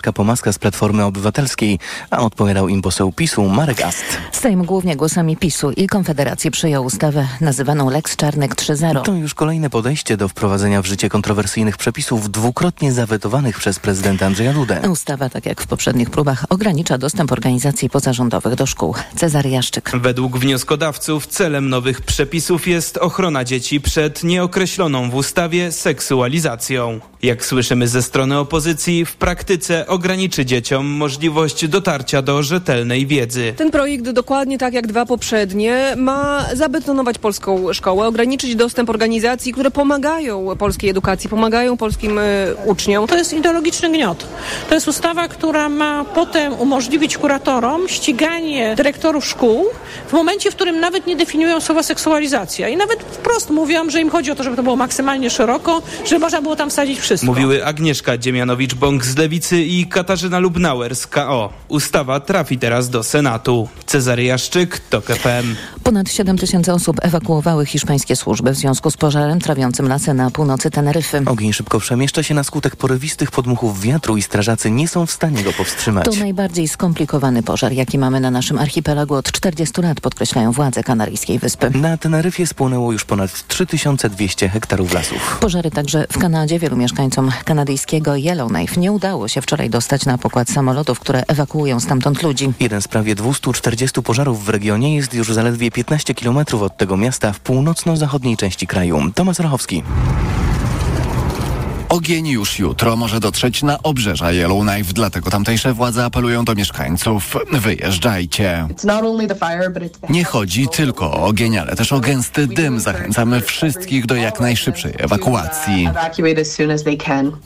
Pomaska z Platformy Obywatelskiej, a odpowiadał im poseł PiSu Marek Ast. Sejm głównie głosami PiSu i Konfederacji przyjął ustawę nazywaną Lex Czarnek 3.0. To już kolejne podejście do wprowadzenia w życie kontrowersyjnych przepisów dwukrotnie zawetowanych przez prezydenta Andrzeja Dudę. Ustawa, tak jak w poprzednich próbach, ogranicza dostęp organizacji pozarządowych do szkół. Cezary Jaszczyk. Według wnioskodawców celem nowych przepisów jest ochrona dzieci przed nieokreśloną w ustawie seksualizacją. Jak słyszymy ze strony opozycji, w praktyce ograniczy dzieciom możliwość dotarcia do rzetelnej wiedzy. Ten projekt, dokładnie tak jak dwa poprzednie, ma zabetonować polską szkołę, ograniczyć dostęp organizacji, które pomagają polskiej edukacji, pomagają polskim y, uczniom. To jest ideologiczny gniot. To jest ustawa, która ma potem umożliwić kuratorom ściganie dyrektorów szkół w momencie, w którym nawet nie definiują słowa seksualizacja. I nawet wprost mówią, że im chodzi o to, żeby to było maksymalnie szeroko, żeby można było tam wsadzić wszystko. Mówiły Agnieszka Dziemianowicz-Bąk z Lewicy i Katarzyna Lubnauer z KO. Ustawa trafi teraz do Senatu. Cezary Jaszczyk, TOK FM. Ponad 7 tysięcy osób ewakuowały hiszpańskie służby w związku z pożarem trawiącym lasy na północy Teneryfy. Ogień szybko przemieszcza się na skutek porywistych podmuchów wiatru i strażacy nie są w stanie go powstrzymać. To najbardziej skomplikowany pożar, jaki mamy na naszym archipelagu od 40 lat, podkreślają władze Kanaryjskiej Wyspy. Na Teneryfie spłonęło już ponad 3200 hektarów lasów. Pożary także w Kanadzie. Wielu mieszkańcom kanadyjskiego Yellowknife nie udało się wczoraj dostać na pokład samolotów, które ewakuują stamtąd ludzi. Jeden z prawie 240 pożarów w regionie jest już zaledwie 15 km od tego miasta w północno-zachodniej części kraju. Tomasz Rachowski. Ogień już jutro może dotrzeć na obrzeża Yellowknife, dlatego tamtejsze władze apelują do mieszkańców, wyjeżdżajcie. Nie chodzi tylko o ogień, ale też o gęsty dym. Zachęcamy wszystkich do jak najszybszej ewakuacji.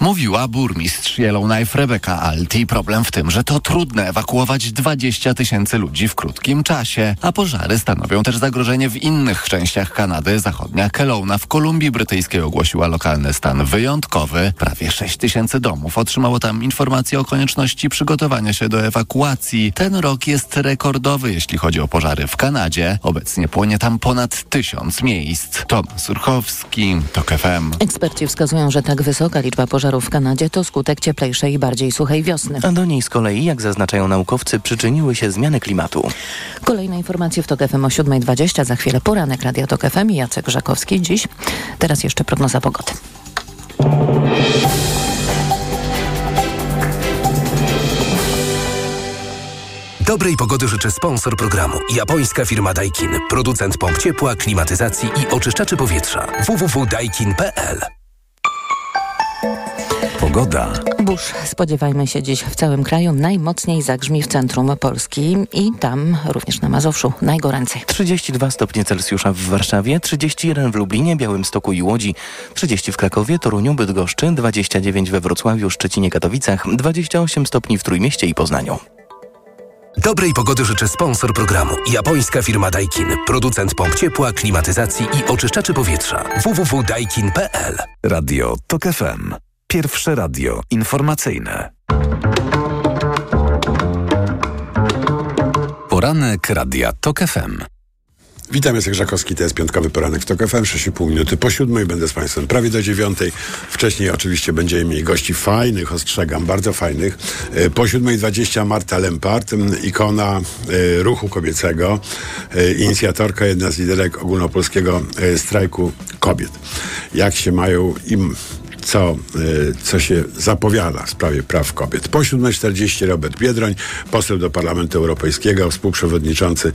Mówiła burmistrz Yellowknife Rebecca Alti. Problem w tym, że to trudne ewakuować 20 tysięcy ludzi w krótkim czasie, a pożary stanowią też zagrożenie w innych częściach Kanady. Zachodnia Kelowna w Kolumbii Brytyjskiej ogłosiła lokalny stan wyjątkowy. Prawie 6 tysięcy domów otrzymało tam informacje o konieczności przygotowania się do ewakuacji. Ten rok jest rekordowy, jeśli chodzi o pożary w Kanadzie. Obecnie płonie tam ponad tysiąc miejsc. Tomasz Surchowski, TOK FM. Eksperci wskazują, że tak wysoka liczba pożarów w Kanadzie to skutek cieplejszej i bardziej suchej wiosny. A do niej z kolei, jak zaznaczają naukowcy, przyczyniły się zmiany klimatu. Kolejne informacje w TOK FM o 7.20. Za chwilę poranek Radio TOK FM i Jacek Żakowski. Dziś teraz jeszcze prognoza pogody. Dobrej pogody życzy sponsor programu. Japońska firma Daikin. Producent pomp ciepła, klimatyzacji i oczyszczaczy powietrza. www.daikin.pl Pogoda. Burz spodziewajmy się dziś w całym kraju. Najmocniej zagrzmi w centrum Polski i tam również na Mazowszu najgoręcej. 32 stopnie Celsjusza w Warszawie, 31 w Lublinie, Białymstoku i Łodzi, 30 w Krakowie, Toruniu, Bydgoszczy, 29 we Wrocławiu, Szczecinie, Katowicach, 28 stopni w Trójmieście i Poznaniu. Dobrej pogody życzy sponsor programu. Japońska firma Daikin. Producent pomp ciepła, klimatyzacji i oczyszczaczy powietrza. www.daikin.pl Radio TOK FM. Pierwsze radio informacyjne. Poranek Radia TOK FM. Witam, Jacek Żakowski, to jest piątkowy poranek w TOK FM, 6,5 minuty po siódmej, będę z Państwem prawie do dziewiątej. Wcześniej oczywiście będziemy mieli gości fajnych, ostrzegam, bardzo fajnych. E, Po siódmej dwadzieścia Marta Lempart, ikona e, ruchu kobiecego, e, inicjatorka, jedna z liderek ogólnopolskiego strajku kobiet. Jak się mają im co, y, co się zapowiada w sprawie praw kobiet. Po 7.40 Robert Biedroń, poseł do Parlamentu Europejskiego, współprzewodniczący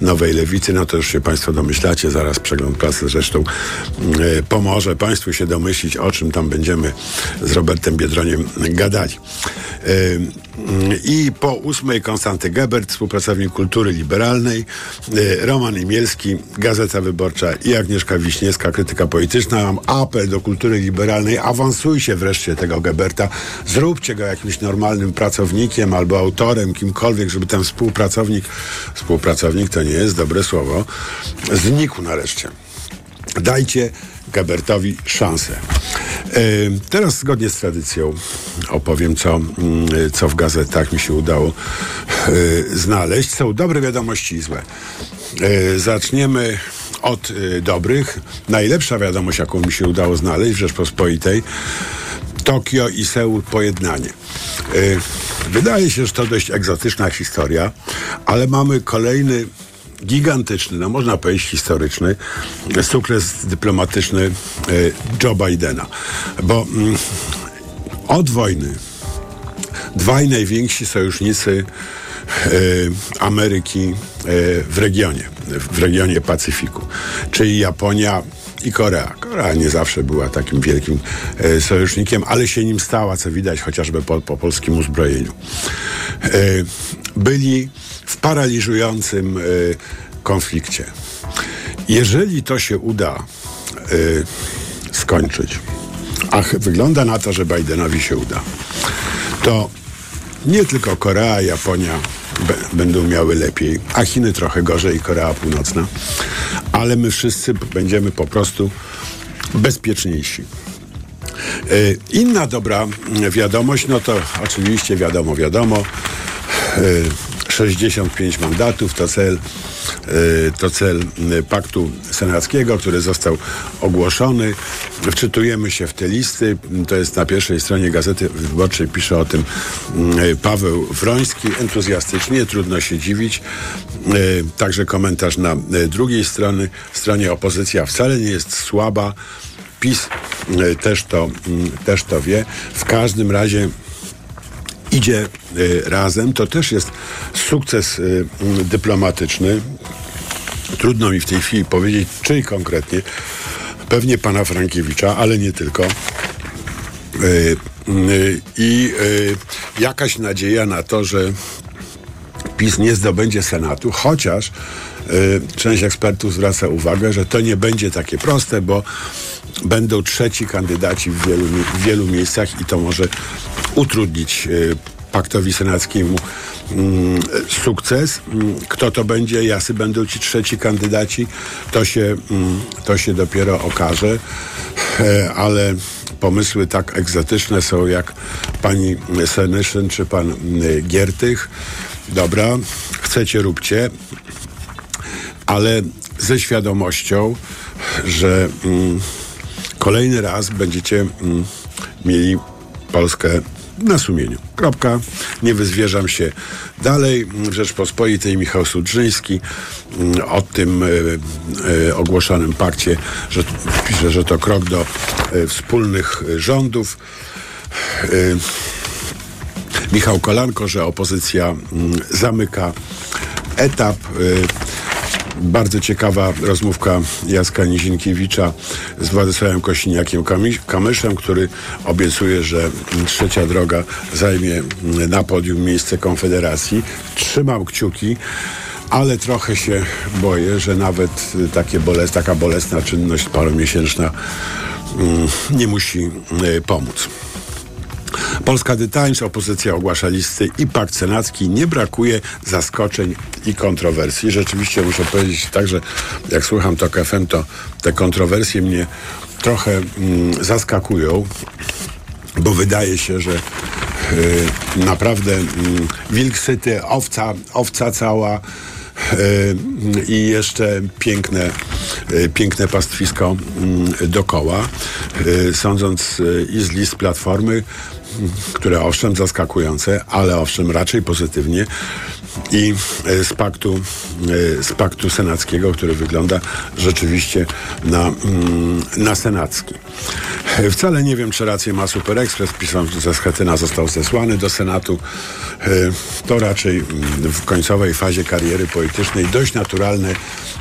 Nowej Lewicy. No to już się Państwo domyślacie, zaraz przegląd prasy zresztą y, pomoże Państwu się domyślić, o czym tam będziemy z Robertem Biedroniem gadali. I po ósmej Konstanty Gebert, współpracownik kultury liberalnej, y, Roman Imielski, Gazeta Wyborcza i Agnieszka Wiśniewska, krytyka polityczna. Mam apel do kultury liberalnej, awansujcie wreszcie tego Geberta, zróbcie go jakimś normalnym pracownikiem albo autorem, kimkolwiek, żeby ten współpracownik, współpracownik to nie jest dobre słowo, znikł nareszcie. Dajcie Gebertowi szansę. E, Teraz zgodnie z tradycją opowiem, co, mm, co w gazetach mi się udało e, znaleźć. Są dobre wiadomości i złe. E, Zaczniemy od dobrych. Najlepsza wiadomość, jaką mi się udało znaleźć w Rzeczpospolitej, Tokio i Seul pojednanie. Wydaje się, że to dość egzotyczna historia, ale mamy kolejny gigantyczny, no można powiedzieć historyczny, sukces dyplomatyczny y, Joe Bidena. Bo mm, od wojny dwaj najwięksi sojusznicy y, Ameryki y, w regionie, w regionie Pacyfiku, czyli Japonia i Korea. Korea nie zawsze była takim wielkim e, sojusznikiem, ale się nim stała, co widać chociażby po, po polskim uzbrojeniu. E, byli w paraliżującym e, konflikcie. Jeżeli to się uda e, skończyć, a wygląda na to, że Bidenowi się uda, to nie tylko Korea, Japonia będą miały lepiej, a Chiny trochę gorzej i Korea Północna, ale my wszyscy będziemy po prostu bezpieczniejsi. Y, Inna dobra mm, wiadomość, no to oczywiście wiadomo, wiadomo, y, 65 mandatów to cel, y, to cel y, paktu senackiego, który został ogłoszony. Wczytujemy się w te listy. To jest na pierwszej stronie Gazety Wyborczej. Pisze o tym y, Paweł Wroński. Entuzjastycznie, trudno się dziwić. Także komentarz na drugiej stronie. stronie opozycja wcale nie jest słaba. PiS też to, też to wie. W każdym razie idzie y, razem. To też jest sukces y, mm, dyplomatyczny. Trudno mi w tej chwili powiedzieć, czyj konkretnie. Pewnie pana Frankiewicza, ale nie tylko. Y, y, I jakaś nadzieja na to, że PiS nie zdobędzie Senatu, chociaż część ekspertów zwraca uwagę, że to nie będzie takie proste, bo będą trzeci kandydaci w wielu, w wielu miejscach i to może utrudnić y, paktowi senackiemu mm, sukces. Mm, Kto to będzie, jacy będą ci trzeci kandydaci, to się, mm, to się dopiero okaże, E, ale pomysły tak egzotyczne są jak pani Senyszyn czy pan Giertych. Dobra, chcecie, róbcie, ale ze świadomością, że kolejny raz będziecie mm, mieli Polskę na sumieniu. Kropka. Nie wyzwierzam się dalej. W Rzeczpospolitej Michał Sudrzyński mm, o tym y, y, ogłoszonym pakcie, że pisze, że to krok do y, wspólnych rządów. Michał Kolanko, że opozycja mm, zamyka etap. Bardzo ciekawa rozmówka Jacka Nizinkiewicza z Władysławem Kośniakiem Kamyszem, który obiecuje, że trzecia droga zajmie mm, na podium miejsce Konfederacji. Trzymam kciuki, ale trochę się boję, że nawet y, takie boles, taka bolesna czynność paromiesięczna mm, nie musi y, pomóc. Polska The Times, opozycja ogłasza listy i pakt senacki. Nie brakuje zaskoczeń i kontrowersji. Rzeczywiście muszę powiedzieć tak, że jak słucham to FM, to te kontrowersje mnie trochę mm, zaskakują, bo wydaje się, że y, naprawdę mm, wilk syty, owca, owca cała, y, i jeszcze piękne, y, piękne pastwisko mm, dokoła. Sądząc i z list Platformy, które owszem zaskakujące, ale owszem raczej pozytywnie i y, z paktu, y, z paktu senackiego, który wygląda rzeczywiście na, mm, na senacki. Y, Wcale nie wiem, czy rację ma Super Express. Pisząc, że Schetyna został zesłany do Senatu. To raczej mm, w końcowej fazie kariery politycznej dość naturalne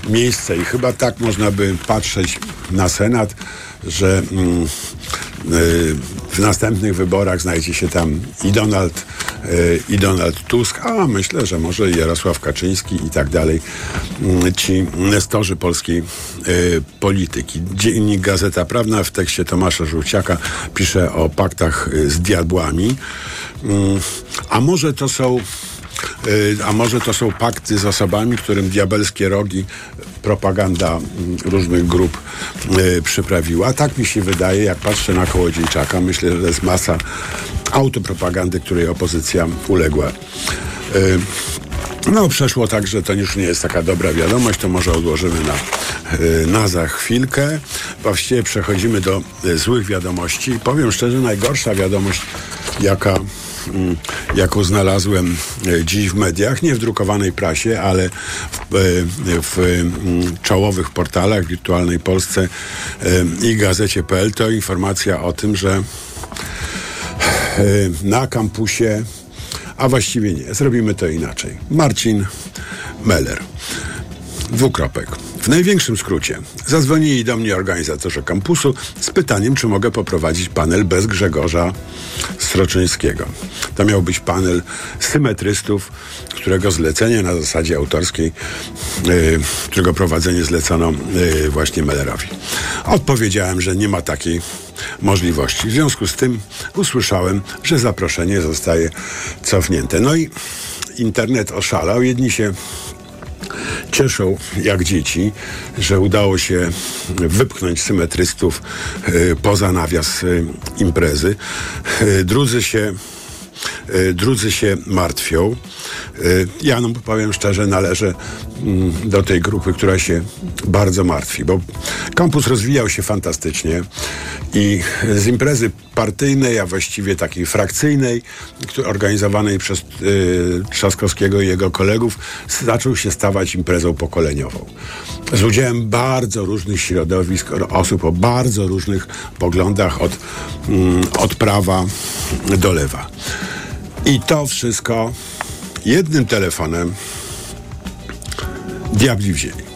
miejsce i chyba tak można by patrzeć na Senat, że mm, w następnych wyborach znajdzie się tam i Donald, y, i Donald Tusk, a myślę, że może i Jarosław Kaczyński i tak dalej, mm, ci nestorzy polskiej y, polityki. Dziennik Gazeta Prawna w tekście Tomasza Żółciaka pisze o paktach y, z diabłami, Mm, a może to są Y, A może to są pakty z osobami, którym diabelskie rogi propaganda mm, różnych grup y, przyprawiła. Tak mi się wydaje, jak patrzę na Kołodziejczaka. Myślę, że to jest masa autopropagandy, której opozycja uległa. Y, No, przeszło tak, że to już nie jest taka dobra wiadomość, to może odłożymy na, y, na za chwilkę. Właściwie przechodzimy do y, złych wiadomości. Powiem szczerze, najgorsza wiadomość, jaka, jaką znalazłem y, dziś w mediach, nie w drukowanej prasie, ale w, y, w mm, czołowych portalach, w wirtualnej Polsce y, i gazecie.pl, to informacja o tym, że na kampusie a właściwie nie. Zrobimy to inaczej. Marcin Meller. Dwukropek. W największym skrócie. Zadzwonili do mnie organizatorzy kampusu z pytaniem, czy mogę poprowadzić panel bez Grzegorza Stroczyńskiego. To miał być panel symetrystów, którego zlecenie na zasadzie autorskiej, yy, którego prowadzenie zlecono yy, właśnie Mellerowi. Odpowiedziałem, że nie ma takiej możliwości. W związku z tym usłyszałem, że zaproszenie zostaje cofnięte. No i internet oszalał. Jedni się cieszą jak dzieci, że udało się wypchnąć symetrystów y, poza nawias y, imprezy. Y, drudzy się drudzy się martwią. Ja, no powiem szczerze, należę do tej grupy, która się bardzo martwi, bo kampus rozwijał się fantastycznie i z imprezy partyjnej, a właściwie takiej frakcyjnej, organizowanej przez y, Trzaskowskiego i jego kolegów, zaczął się stawać imprezą pokoleniową. Z udziałem bardzo różnych środowisk, osób o bardzo różnych poglądach od, mm, od prawa do lewa. I to wszystko jednym telefonem diabli wzięli.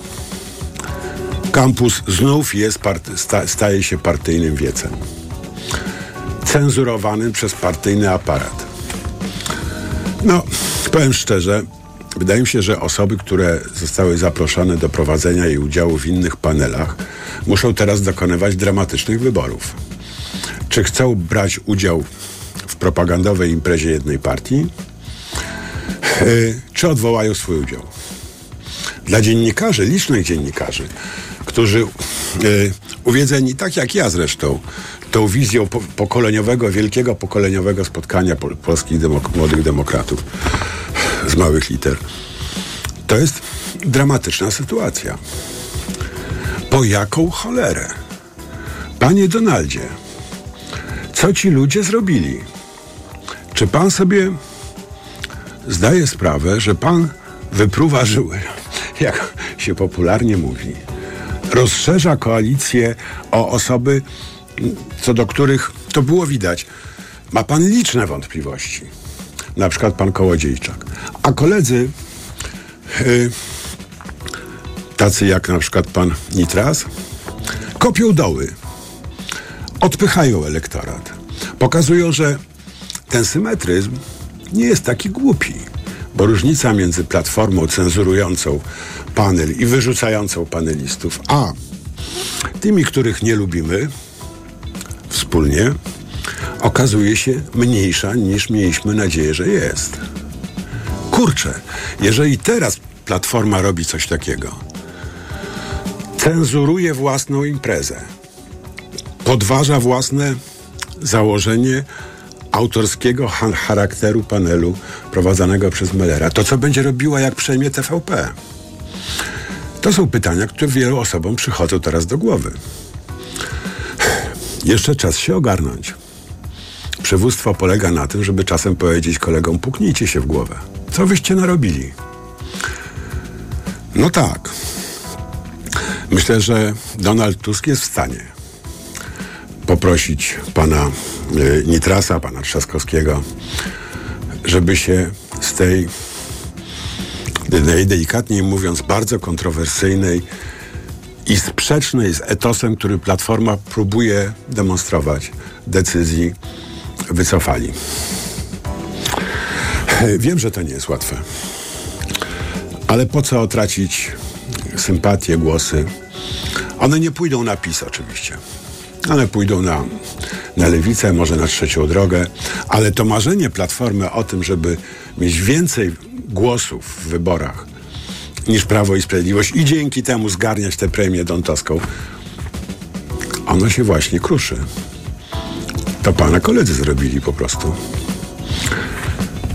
Kampus znów jest party, sta, staje się partyjnym wiecem. Cenzurowanym przez partyjny aparat. No, powiem szczerze, wydaje mi się, że osoby, które zostały zaproszone do prowadzenia i udziału w innych panelach, muszą teraz dokonywać dramatycznych wyborów. Czy chcą brać udział w propagandowej imprezie jednej partii, yy, czy odwołają swój udział? Dla dziennikarzy, licznych dziennikarzy, którzy yy, uwiedzeni, tak jak ja zresztą, tą wizją po, pokoleniowego, wielkiego pokoleniowego spotkania pol, polskich demok młodych demokratów z małych liter, to jest dramatyczna sytuacja. Po jaką cholerę? Panie Donaldzie, co ci ludzie zrobili? Czy pan sobie zdaje sprawę, że pan wypruwa żyły, jak się popularnie mówi, rozszerza koalicję o osoby, co do których to było widać. Ma pan liczne wątpliwości. Na przykład pan Kołodziejczak. A koledzy, yy, tacy jak na przykład pan Nitras, kopią doły, odpychają elektorat. Pokazują, że ten symetryzm nie jest taki głupi, bo różnica między platformą cenzurującą panel i wyrzucającą panelistów, a tymi, których nie lubimy wspólnie, okazuje się mniejsza niż mieliśmy nadzieję, że jest. Kurczę, jeżeli teraz Platforma robi coś takiego, cenzuruje własną imprezę, podważa własne założenie autorskiego ha- charakteru panelu prowadzonego przez Mellera, to co będzie robiła, jak przejmie TVP? To są pytania, które wielu osobom przychodzą teraz do głowy. Jeszcze czas się ogarnąć. Przywództwo polega na tym, żeby czasem powiedzieć kolegom, puknijcie się w głowę. Co wyście narobili? No tak. Myślę, że Donald Tusk jest w stanie poprosić pana Nitrasa, pana Trzaskowskiego, żeby się z tej najdelikatniej mówiąc bardzo kontrowersyjnej i sprzecznej z etosem, który Platforma próbuje demonstrować decyzji wycofali. Wiem, że to nie jest łatwe. Ale po co tracić sympatię, głosy? One nie pójdą na PiS oczywiście. One pójdą na, na lewicę, może na trzecią drogę, ale to marzenie Platformy o tym, żeby mieć więcej głosów w wyborach niż Prawo i Sprawiedliwość i dzięki temu zgarniać tę premię dontowską, ono się właśnie kruszy. To pana koledzy zrobili po prostu.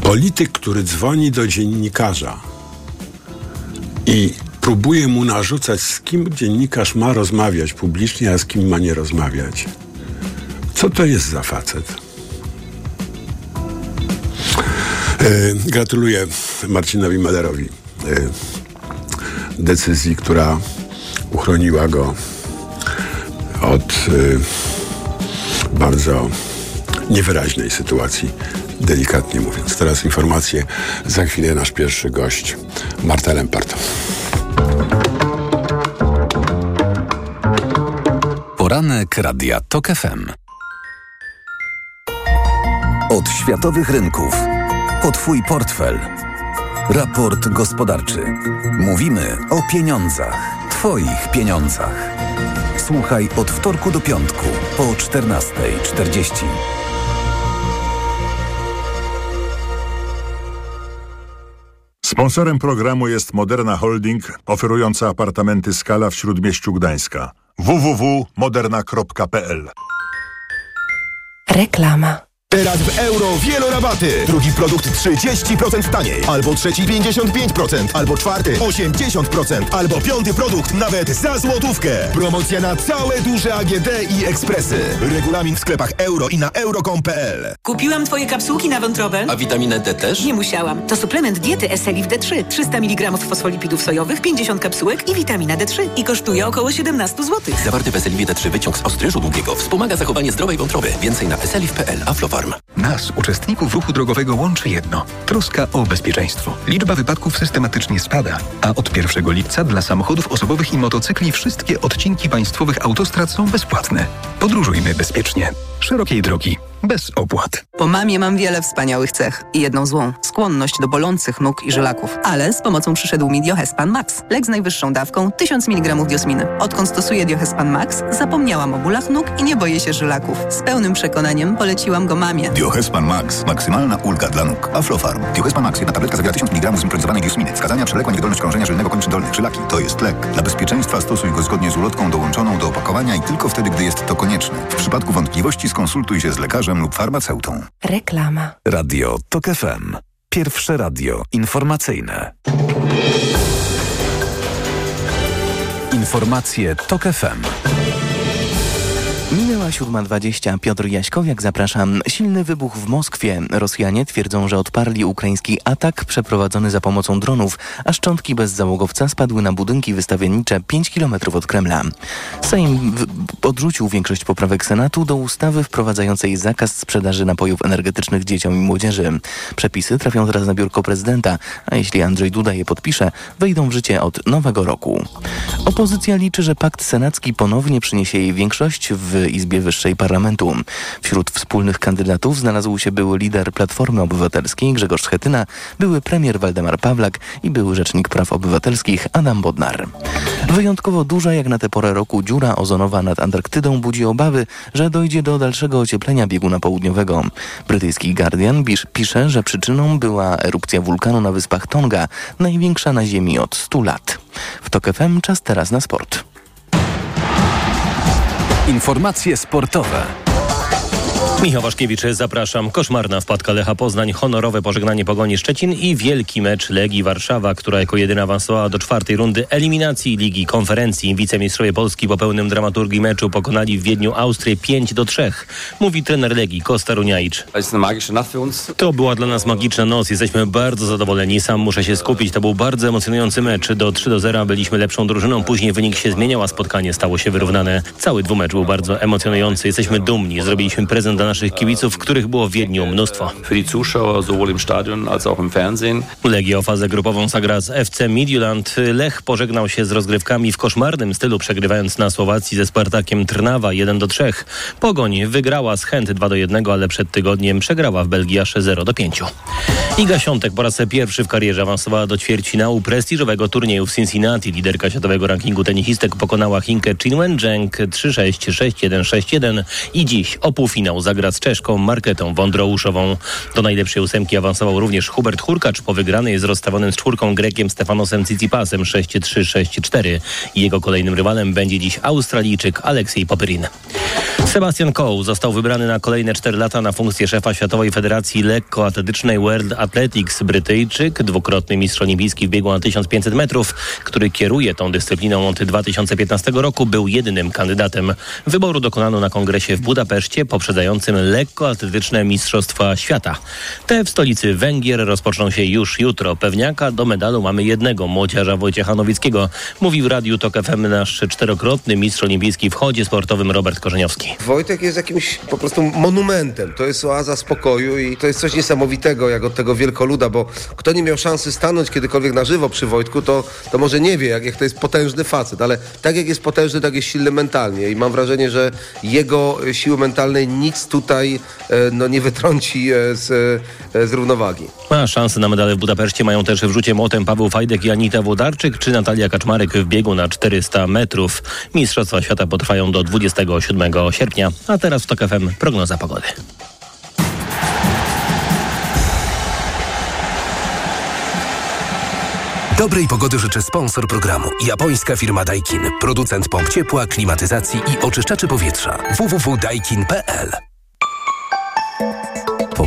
Polityk, który dzwoni do dziennikarza i próbuje mu narzucać, z kim dziennikarz ma rozmawiać publicznie, a z kim ma nie rozmawiać. Co to jest za facet? E, gratuluję Marcinowi Mellerowi e, decyzji, która uchroniła go od e, bardzo niewyraźnej sytuacji, delikatnie mówiąc. Teraz informacje, za chwilę nasz pierwszy gość, Marta Lempart. Poranek Radia TOK FM. Od światowych rynków. Po Twój portfel. Raport gospodarczy. Mówimy o pieniądzach. Twoich pieniądzach. Słuchaj od wtorku do piątku po 14.40. Sponsorem programu jest Moderna Holding, oferująca apartamenty Skala w Śródmieściu Gdańska. www.moderna.pl Reklama. Teraz w euro wielorabaty. Drugi produkt 30% taniej. Albo trzeci 55%. Albo czwarty 80%. Albo piąty produkt nawet za złotówkę. Promocja na całe duże AGD i ekspresy. Regulamin w sklepach euro i na euro.com.pl Kupiłam twoje kapsułki na wątrobę. A witaminę D też? Nie musiałam. To suplement diety Eselif D3. 300 mg fosfolipidów sojowych, 50 kapsułek i witamina D3. I kosztuje około 17 zł. Zawarty w Eselifie D3 wyciąg z ostryżu długiego wspomaga zachowanie zdrowej wątroby. Więcej na eselif.pl. Aflofarm. Nas, uczestników ruchu drogowego, łączy jedno troska o bezpieczeństwo. Liczba wypadków systematycznie spada, a od 1 lipca dla samochodów osobowych i motocykli wszystkie odcinki państwowych autostrad są bezpłatne. Podróżujmy bezpiecznie. Szerokiej drogi. Bez opłat. Po mamie mam wiele wspaniałych cech i jedną złą. Skłonność do bolących nóg i żylaków. Ale z pomocą przyszedł mi Diohespan Max. Lek z najwyższą dawką 1000 mg diosminy. Odkąd stosuję Diohespan Max, zapomniałam o bólach nóg i nie boję się żylaków. Z pełnym przekonaniem poleciłam go mamie. Diohespan Max. Maksymalna ulga dla nóg. Aflofarm. Diohespan Max. Jedna tabletka zawiera 1000 mg zimpronizowanej diosminy. Wskazania przewlekła niewydolność krążenia żylnego kończyn dolnych. Żylaki. To jest lek. Dla bezpieczeństwa stosuj go zgodnie z ulotką dołączoną do opakowania i tylko wtedy, gdy jest to konieczne. W przypadku wątpliwości skonsultuj się z lekarzem lub farmaceutą. Reklama. Radio TOK FM. Pierwsze radio informacyjne. Informacje TOK FM. Minęła 7.20. Piotr Jaśkowiak, zapraszam. Silny wybuch w Moskwie. Rosjanie twierdzą, że odparli ukraiński atak przeprowadzony za pomocą dronów, a szczątki bezzałogowca spadły na budynki wystawiennicze 5 km od Kremla. Sejm odrzucił większość poprawek Senatu do ustawy wprowadzającej zakaz sprzedaży napojów energetycznych dzieciom i młodzieży. Przepisy trafią teraz na biurko prezydenta, a jeśli Andrzej Duda je podpisze, wejdą w życie od nowego roku. Opozycja liczy, że pakt senacki ponownie przyniesie jej większość w Izbie Wyższej Parlamentu. Wśród wspólnych kandydatów znalazł się były lider Platformy Obywatelskiej Grzegorz Schetyna, były premier Waldemar Pawlak i były rzecznik praw obywatelskich Adam Bodnar. Wyjątkowo duża jak na tę porę roku dziura ozonowa nad Antarktydą budzi obawy, że dojdzie do dalszego ocieplenia bieguna południowego. Brytyjski Guardian pisze, że przyczyną była erupcja wulkanu na wyspach Tonga, największa na Ziemi od 100 lat. W TOK FM czas teraz na sport. Informacje sportowe. Michał Waszkiewicz, zapraszam. Koszmarna wpadka Lecha Poznań, honorowe pożegnanie Pogoni Szczecin i wielki mecz Legii Warszawa, która jako jedyna awansowała do czwartej rundy eliminacji Ligi Konferencji. Wicemistrzowie Polski po pełnym dramaturgii meczu pokonali w Wiedniu Austrię 5 do 3. Mówi trener Legii Kosta Runiajcz. To była dla nas magiczna noc. Jesteśmy bardzo zadowoleni. Sam muszę się skupić. To był bardzo emocjonujący mecz. Do 3 do 0 byliśmy lepszą drużyną. Później wynik się zmieniał, a spotkanie stało się wyrównane. Cały dwumecz był bardzo emocjonujący. Jesteśmy dumni. Zrobiliśmy prezent dla naszych kibiców, których było w Wiedniu mnóstwo. Legia o fazę grupową zagra z FC Midtjylland. Lech pożegnał się z rozgrywkami w koszmarnym stylu, przegrywając na Słowacji ze Spartakiem Trnawa 1 do 3. Pogoń wygrała z Chęt 2 do 1, ale przed tygodniem przegrała w Belgii aż 0 do 5. Iga Świątek po raz pierwszy w karierze awansowała do ćwierćfinału prestiżowego turnieju w Cincinnati. Liderka światowego rankingu tenisistek pokonała Chinkę Chinwen Zheng 3-6, 6-1, 6-1 i dziś o półfinał zagra zagra z Czeszką Marketą Wądrouszową. Do najlepszej ósemki awansował również Hubert Hurkacz po wygranej z rozstawionym z czwórką Grekiem Stefanosem Tsitsipasem 6-3-6-4. Jego kolejnym rywalem będzie dziś Australijczyk Aleksiej Popyrin. Sebastian Coe został wybrany na kolejne 4 lata na funkcję szefa Światowej Federacji Lekkoatletycznej World Athletics. Brytyjczyk, dwukrotny mistrz olimpijski w biegu na 1500 metrów, który kieruje tą dyscypliną od 2015 roku, był jedynym kandydatem. Wyboru dokonano na kongresie w Budapeszcie poprzedzającym lekkoatletyczne Mistrzostwa Świata. Te w stolicy Węgier rozpoczną się już jutro. Pewniaka do medalu mamy jednego, młodziarza Wojciecha Nowickiego. Mówi w Radiu TOK FM nasz czterokrotny mistrz olimpijski w chodzie sportowym Robert Korzeniowski. Wojtek jest jakimś po prostu monumentem. To jest oaza spokoju i to jest coś niesamowitego, jak od tego wielkoluda, bo kto nie miał szansy stanąć kiedykolwiek na żywo przy Wojtku, to, to może nie wie, jak, jak to jest potężny facet, ale tak jak jest potężny, tak jest silny mentalnie i mam wrażenie, że jego siły mentalnej nic tutaj e, no, nie wytrąci e, z, e, z równowagi. A szanse na medale w Budapeszcie mają też w rzucie młotem Paweł Fajdek i Anita Włodarczyk, czy Natalia Kaczmarek w biegu na 400 metrów. Mistrzostwa Świata potrwają do 27 sierpnia, a teraz w TOK FM prognoza pogody. Dobrej pogody życzy sponsor programu. Japońska firma Daikin. Producent pomp ciepła, klimatyzacji i oczyszczaczy powietrza. www.daikin.pl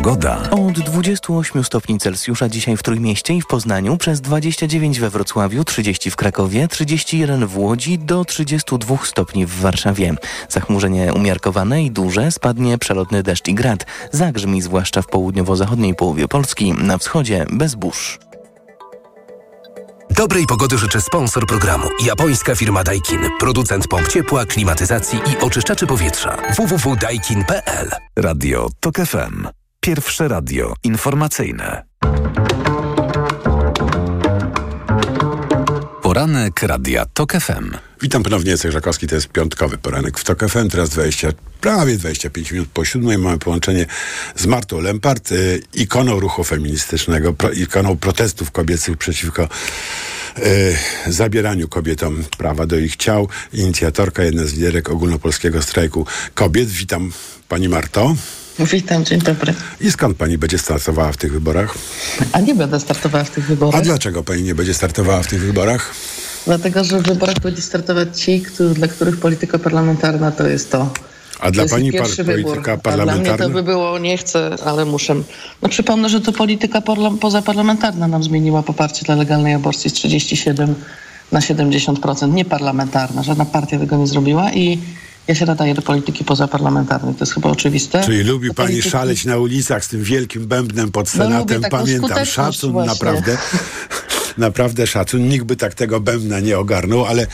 Pogoda. Od 28 stopni Celsjusza dzisiaj w Trójmieście i w Poznaniu, przez 29 we Wrocławiu, 30 w Krakowie, 31 w Łodzi, do 32 stopni w Warszawie. Zachmurzenie umiarkowane i duże, spadnie przelotny deszcz i grad. Zagrzmi zwłaszcza w południowo-zachodniej połowie Polski, na wschodzie bez burz. Dobrej pogody życzy sponsor programu. Japońska firma Daikin. Producent pomp ciepła, klimatyzacji i oczyszczaczy powietrza. www.daikin.pl Radio TOK FM. Pierwsze radio informacyjne. Poranek Radia TOK FM. Witam ponownie, Jacek Żakowski, to jest piątkowy poranek w TOK FM, teraz 20, prawie 25 minut po siódmej mamy połączenie z Martą Lempart, y, ikoną ruchu feministycznego, pro, ikoną protestów kobiecych przeciwko y, zabieraniu kobietom prawa do ich ciał, inicjatorka, jedna z liderek ogólnopolskiego strajku kobiet. Witam Pani Marto. Witam, dzień dobry. I skąd pani będzie startowała w tych wyborach? A nie będę startowała w tych wyborach. A dlaczego pani nie będzie startowała w tych wyborach? Dlatego, że w wyborach będzie startować ci, którzy, dla których polityka parlamentarna to jest to. A dla pani pierwszy polityka wybór. A parlamentarna? dla mnie to by było, nie chcę, ale muszę. No przypomnę, że to polityka parla- pozaparlamentarna nam zmieniła poparcie dla legalnej aborcji z 37 na 70%. Nie parlamentarna, żadna partia tego nie zrobiła i ja się nadaję do polityki pozaparlamentarnej, to jest chyba oczywiste. Czyli lubi Do pani polityki- szaleć na ulicach z tym wielkim bębnem pod No, Senatem. taką Pamiętam, szacun właśnie. naprawdę. Naprawdę szacun. Nikt by tak tego bębna nie ogarnął, ale e,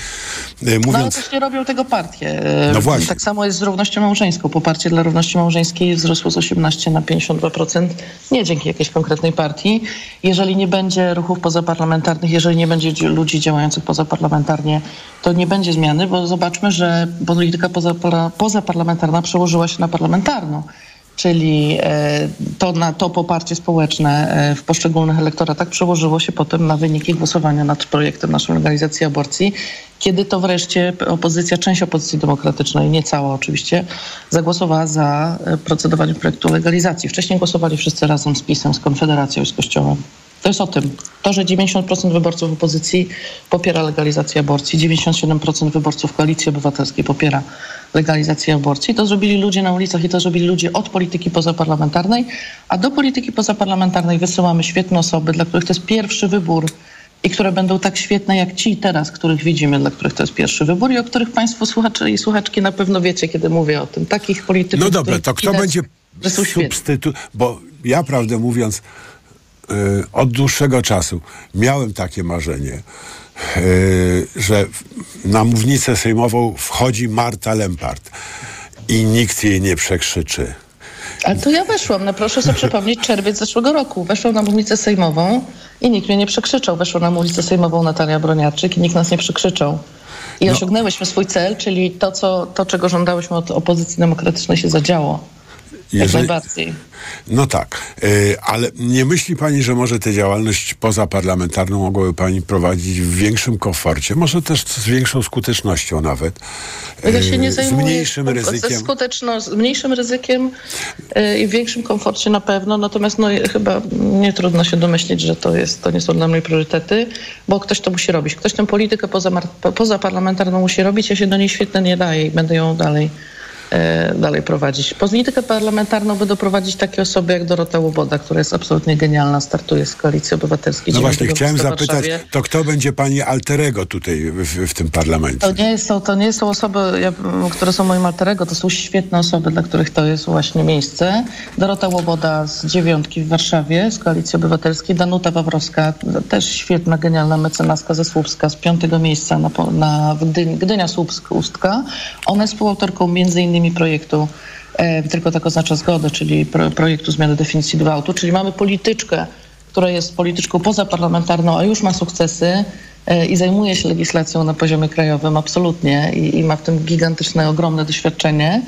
No ale mówiąc... też nie robią tego partie. E, No właśnie. Tak samo jest z równością małżeńską. Poparcie dla równości małżeńskiej wzrosło z 18 na 52%. Nie dzięki jakiejś konkretnej partii. Jeżeli nie będzie ruchów pozaparlamentarnych, jeżeli nie będzie dzi- ludzi działających pozaparlamentarnie, to nie będzie zmiany, bo zobaczmy, że polityka pozaparlamentarna przełożyła się na parlamentarną. Czyli e, to, na, to poparcie społeczne e, w poszczególnych elektoratach przełożyło się potem na wyniki głosowania nad projektem naszej legalizacji aborcji, kiedy to wreszcie opozycja, część opozycji demokratycznej, nie cała oczywiście, zagłosowała za e, procedowaniem projektu legalizacji. Wcześniej głosowali wszyscy razem z PiSem, z Konfederacją i z Kościołem. To jest o tym. To, że 90% wyborców opozycji popiera legalizację aborcji, 97% wyborców Koalicji Obywatelskiej popiera legalizację aborcji, to zrobili ludzie na ulicach i to zrobili ludzie od polityki pozaparlamentarnej, a do polityki pozaparlamentarnej wysyłamy świetne osoby, dla których to jest pierwszy wybór i które będą tak świetne jak ci teraz, których widzimy, dla których to jest pierwszy wybór i o których państwo słuchacze i słuchaczki na pewno wiecie, kiedy mówię o tym. Takich polityków, No dobra, to kto widać, będzie substytut... Bo ja, prawdę mówiąc, od dłuższego czasu miałem takie marzenie, y, że na mównicę sejmową wchodzi Marta Lempart i nikt jej nie przekrzyczy. Ale to ja weszłam, no proszę sobie przypomnieć czerwiec zeszłego roku. Weszłam na mównicę sejmową i nikt mnie nie przekrzyczał. Weszła na mównicę sejmową Natalia Broniarczyk i nikt nas nie przekrzyczał. I No. osiągnęłyśmy swój cel, czyli to, co, to, czego żądałyśmy od opozycji demokratycznej się zadziało. Jeżeli-. No tak, y, ale nie myśli pani, że może tę działalność pozaparlamentarną mogłaby pani prowadzić w większym komforcie, może też z większą skutecznością nawet, Ja się nie z mniejszym ze ryzykiem. skuteczno, z mniejszym ryzykiem y, i większym komforcie na pewno, natomiast no, chyba nie trudno się domyślić, że to, jest, to nie są dla mnie priorytety, bo ktoś to musi robić. Ktoś tę politykę pozamar- po- pozaparlamentarną musi robić, ja się do niej świetnie nie daję i będę ją dalej e, dalej prowadzić. Politykę parlamentarną by doprowadzić takie osoby jak Dorota Łoboda, która jest absolutnie genialna, startuje z Koalicji Obywatelskiej. No właśnie, 9 chciałem zapytać, to kto będzie pani alterego tutaj w, w tym parlamencie? To nie, są, to nie są osoby, które są moim alterego, to są świetne osoby, dla których to jest właśnie miejsce. Dorota Łoboda z dziewiątki w Warszawie, z Koalicji Obywatelskiej, Danuta Wawrowska, też świetna, genialna mecenaska ze Słupska, z piątego miejsca na, na Gdyni, Gdynia Słupsk-Ustka. Ona jest współautorką między innymi projektu e, Tylko tak oznacza zgodę, czyli pro, projektu zmiany definicji gwałtu, czyli mamy polityczkę, która jest polityczką pozaparlamentarną, a już ma sukcesy e, i zajmuje się legislacją na poziomie krajowym, absolutnie, i, i ma w tym gigantyczne, ogromne doświadczenie.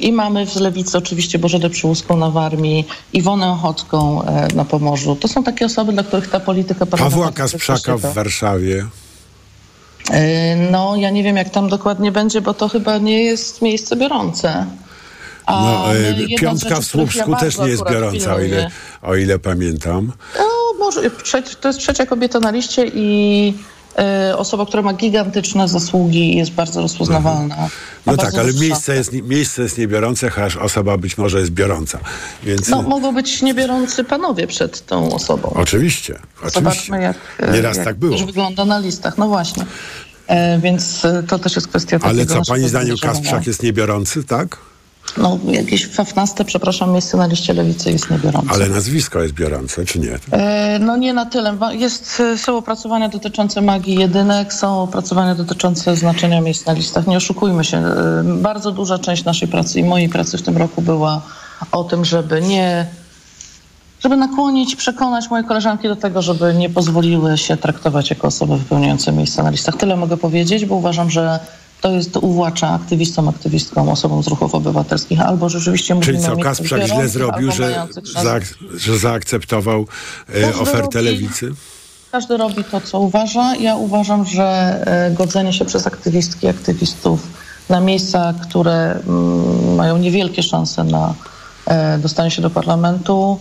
I mamy w Lewicy oczywiście Bożenę Przyłuską na Warmii, Iwonę Ochocką e, na Pomorzu. To są takie osoby, dla których ta polityka Pawła Kasprzaka w Warszawie. E, No, ja nie wiem, jak tam dokładnie będzie, bo to chyba nie jest miejsce biorące. A No, e, jedna z piątka w których ja Słupsku też nie jest biorąca, o ile, o ile pamiętam. No, może, to jest trzecia kobieta na liście i osoba, która ma gigantyczne zasługi i jest bardzo rozpoznawalna. Ma No tak, ale miejsce jest, miejsce jest niebiorące, chociaż osoba być może jest biorąca. Więc No, mogą być niebiorący panowie przed tą osobą. oczywiście, oczywiście. Zobaczmy, jak, e, Nieraz jak tak było. już wygląda na listach. No właśnie. E, więc e, to też jest kwestia Ale co, pani zdaniem. Kasprzak jest niebiorący, tak? No, jakieś 15, przepraszam, miejsce na liście lewicy jest niebiorące. Ale nazwisko jest biorące, czy nie? E, No nie na tyle. Jest, e, są opracowania dotyczące magii jedynek, są opracowania dotyczące znaczenia miejsc na listach. Nie oszukujmy się. e, Bardzo duża część naszej pracy i mojej pracy w tym roku była o tym, żeby nie żeby nakłonić, przekonać moje koleżanki do tego, żeby nie pozwoliły się traktować jako osoby wypełniające miejsca na listach. Tyle mogę powiedzieć, bo uważam, że to jest uwłacza aktywistom, aktywistkom, osobom z ruchów obywatelskich, albo rzeczywiście Czyli co, Kasprzak źle zrobił, że, zaak- że zaakceptował e, ofertę robi- lewicy? Każdy robi to, co uważa. Ja uważam, że e, godzenie się przez aktywistki, aktywistów na miejsca, które mm, mają niewielkie szanse na e, dostanie się do parlamentu,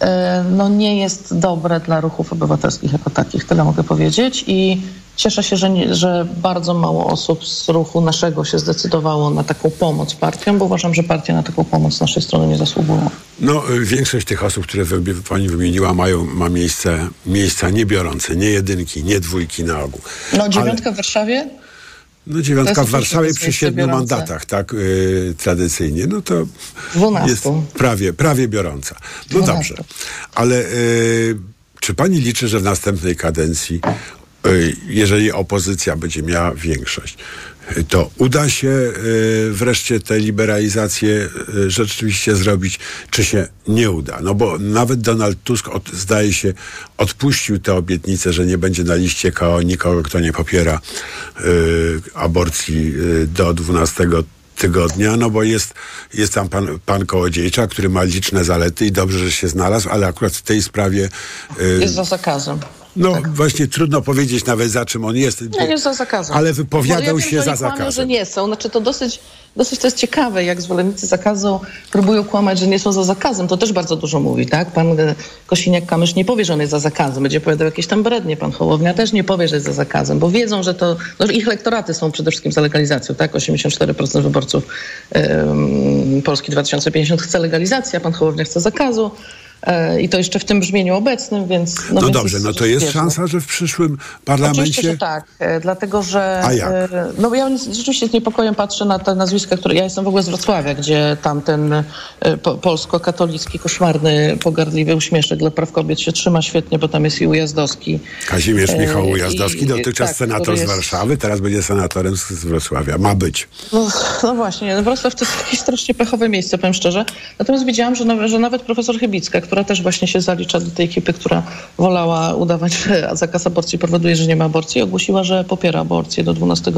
e, no nie jest dobre dla ruchów obywatelskich jako takich. Tyle mogę powiedzieć i cieszę się, że, nie, że bardzo mało osób z ruchu naszego się zdecydowało na taką pomoc partiom, bo uważam, że partie na taką pomoc z naszej strony nie zasługują. No, y, większość tych osób, które pani wymieniła, mają, ma miejsce, miejsca niebiorące, nie jedynki, nie dwójki na ogół. No dziewiątka w Warszawie? No dziewiątka w Warszawie przy siedmiu mandatach, tak, y, tradycyjnie, no to 12. jest prawie, prawie biorąca. No 12. dobrze, ale y, czy pani liczy, że w następnej kadencji, jeżeli opozycja będzie miała większość, y, to uda się y, wreszcie tę liberalizację y, rzeczywiście zrobić, czy się nie uda? No bo nawet Donald Tusk od, zdaje się odpuścił tę obietnicę, że nie będzie na liście KO nikogo, kto nie popiera y, aborcji y, do 12 tygodnia, no bo jest, jest tam pan, pan Kołodziejczak, który ma liczne zalety i dobrze, że się znalazł, ale akurat w tej sprawie y, Jest za zakazem. No właśnie trudno powiedzieć nawet za czym on jest. Nie, jest za zakazem. Ale wypowiadał Bo ja się za oni kłamią, zakazem. że nie są. Znaczy to dosyć, dosyć to jest ciekawe, jak zwolennicy zakazu próbują kłamać, że nie są za zakazem. To też bardzo dużo mówi, tak? Pan e, Kosiniak-Kamysz nie powie, że on jest za zakazem. Będzie opowiadał jakieś tam brednie. Pan Hołownia też nie powie, że jest za zakazem, bo wiedzą, że to... No, ich lektoraty są przede wszystkim za legalizacją, tak? 84% wyborców em, Polski 2050 chce legalizacji, a pan Hołownia chce zakazu. E, I to jeszcze w tym brzmieniu obecnym, więc... No, więc dobrze, no to jest szansa, że w przyszłym Oczywiście, parlamencie... że tak, e, dlatego że. A jak? e, No ja rzeczywiście z niepokojem patrzę na te nazwiska, które. Ja jestem w ogóle z Wrocławia, gdzie tamten po, polsko-katolicki, koszmarny, pogardliwy uśmieszek dla praw kobiet się trzyma świetnie, bo tam jest i Ujazdowski. Kazimierz Michał Ujazdowski, i- dotychczas tak, senator który z jest- Warszawy, teraz będzie senatorem z, z Wrocławia. Ma być. No, no właśnie, Wrocław to jest jakieś strasznie pechowe miejsce, powiem szczerze. Natomiast widziałam, że, że nawet profesor Chybicka, która też właśnie się zalicza do tej ekipy, która wolała udawać, że zakaz aborcji powoduje, że nie ma aborcji, ogłosiła, że popiera aborcję do 12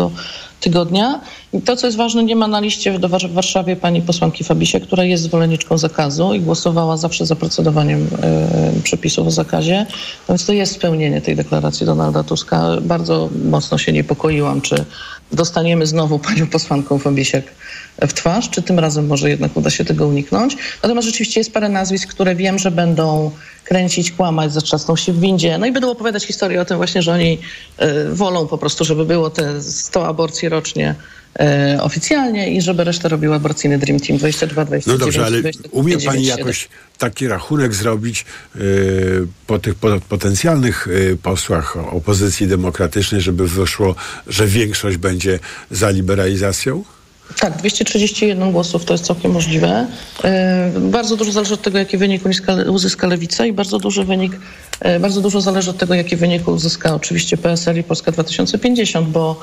tygodnia. I to, co jest ważne, nie ma na liście w Warszawie pani posłanki Fabisie, która jest zwolenniczką zakazu i głosowała zawsze za procedowaniem e, przepisów o zakazie. Więc to jest spełnienie tej deklaracji Donalda Tuska. Bardzo mocno się niepokoiłam, czy dostaniemy znowu panią posłanką Fabisiek w twarz, czy tym razem może jednak uda się tego uniknąć. Natomiast rzeczywiście jest parę nazwisk, które wiem, że będą kręcić, kłamać, zatrzasną się w windzie. No i będą opowiadać historię o tym właśnie, że oni y, wolą po prostu, żeby było te 100 aborcji rocznie y, oficjalnie i żeby resztę robił aborcyjny Dream Team 22, 29, No dobrze, ale 25, umie pani 97. jakoś taki rachunek zrobić y, po tych po, potencjalnych y, posłach opozycji demokratycznej, żeby wyszło, że większość będzie za liberalizacją? Tak, 231 głosów to jest całkiem możliwe. E, Bardzo dużo zależy od tego, jaki wynik uzyska- Lewica i bardzo duży wynik, e, bardzo dużo zależy od tego, jaki wynik uzyska oczywiście PSL i Polska 2050, bo,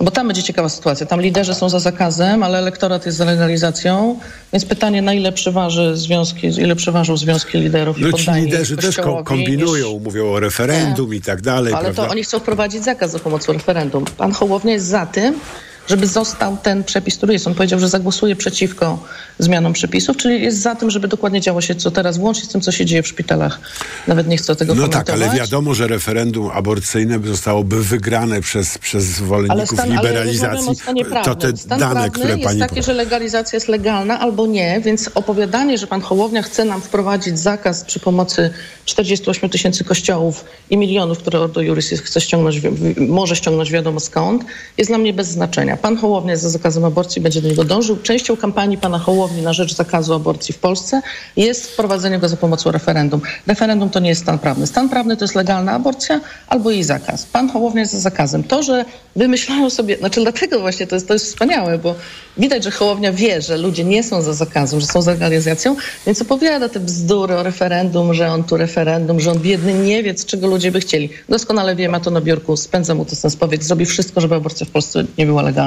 bo tam będzie ciekawa sytuacja. Tam liderzy są za zakazem, ale elektorat jest za legalizacją, więc pytanie, na ile przeważy związki, ile przeważą związki liderów i No ci poddani liderzy też kombinują, mówią o referendum i tak dalej, ale prawda? to oni chcą wprowadzić zakaz za pomocą referendum. Pan Hołownia jest za tym, żeby został ten przepis, który jest. On powiedział, że zagłosuje przeciwko zmianom przepisów, czyli jest za tym, żeby dokładnie działo się co teraz, łącznie z tym, co się dzieje w szpitalach. Nawet nie chcę tego No tak, ale wiadomo, że referendum aborcyjne zostałoby wygrane przez, przez zwolenników stan, liberalizacji. to te Stan dane, które jest pani... takie, że legalizacja jest legalna albo nie, więc opowiadanie, że pan Hołownia chce nam wprowadzić zakaz przy pomocy 48 tysięcy kościołów i milionów, które Ordo Juris chce ściągnąć, może ściągnąć wiadomo skąd, jest dla mnie bez znaczenia. Pan Hołownia za zakazem aborcji, będzie do niego dążył. Częścią kampanii pana Hołowni na rzecz zakazu aborcji w Polsce jest wprowadzenie go za pomocą referendum. Referendum to nie jest stan prawny. Stan prawny to jest legalna aborcja albo jej zakaz. Pan Hołownia jest za zakazem. To, że wymyślają sobie, znaczy dlatego właśnie to jest, to jest wspaniałe, bo widać, że Hołownia wie, że ludzie nie są za zakazem, że są za legalizacją, więc opowiada te bzdury o referendum, że on tu referendum, że on biedny nie wie, czego ludzie by chcieli. Doskonale wie, ma to na biurku, spędza mu to sens powiedz, zrobi wszystko, żeby aborcja w Polsce nie była legalna.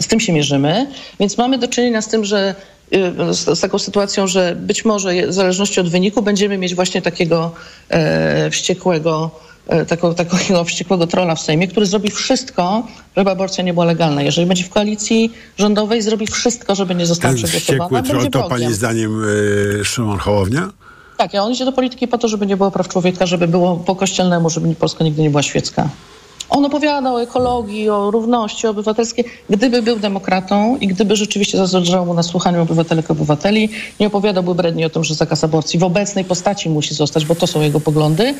Z tym się mierzymy, więc mamy do czynienia z tym, że y, z, z taką sytuacją, że być może w zależności od wyniku będziemy mieć właśnie takiego e, wściekłego, e, taką, takiego wściekłego trola w Sejmie, który zrobi wszystko, żeby aborcja nie była legalna. Jeżeli będzie w koalicji rządowej, zrobi wszystko, żeby nie została Ten przegłosowana. wściekły troll to pani zdaniem y, Szymon Hołownia? Tak, a on idzie do polityki po to, żeby nie było praw człowieka, żeby było po kościelnemu, żeby Polska nigdy nie była świecka. On opowiada o ekologii, o równości obywatelskiej. Gdyby był demokratą i gdyby rzeczywiście zależało mu na słuchaniu obywatelek obywateli, nie opowiadałby bredni o tym, że zakaz aborcji w obecnej postaci musi zostać, bo to są jego poglądy.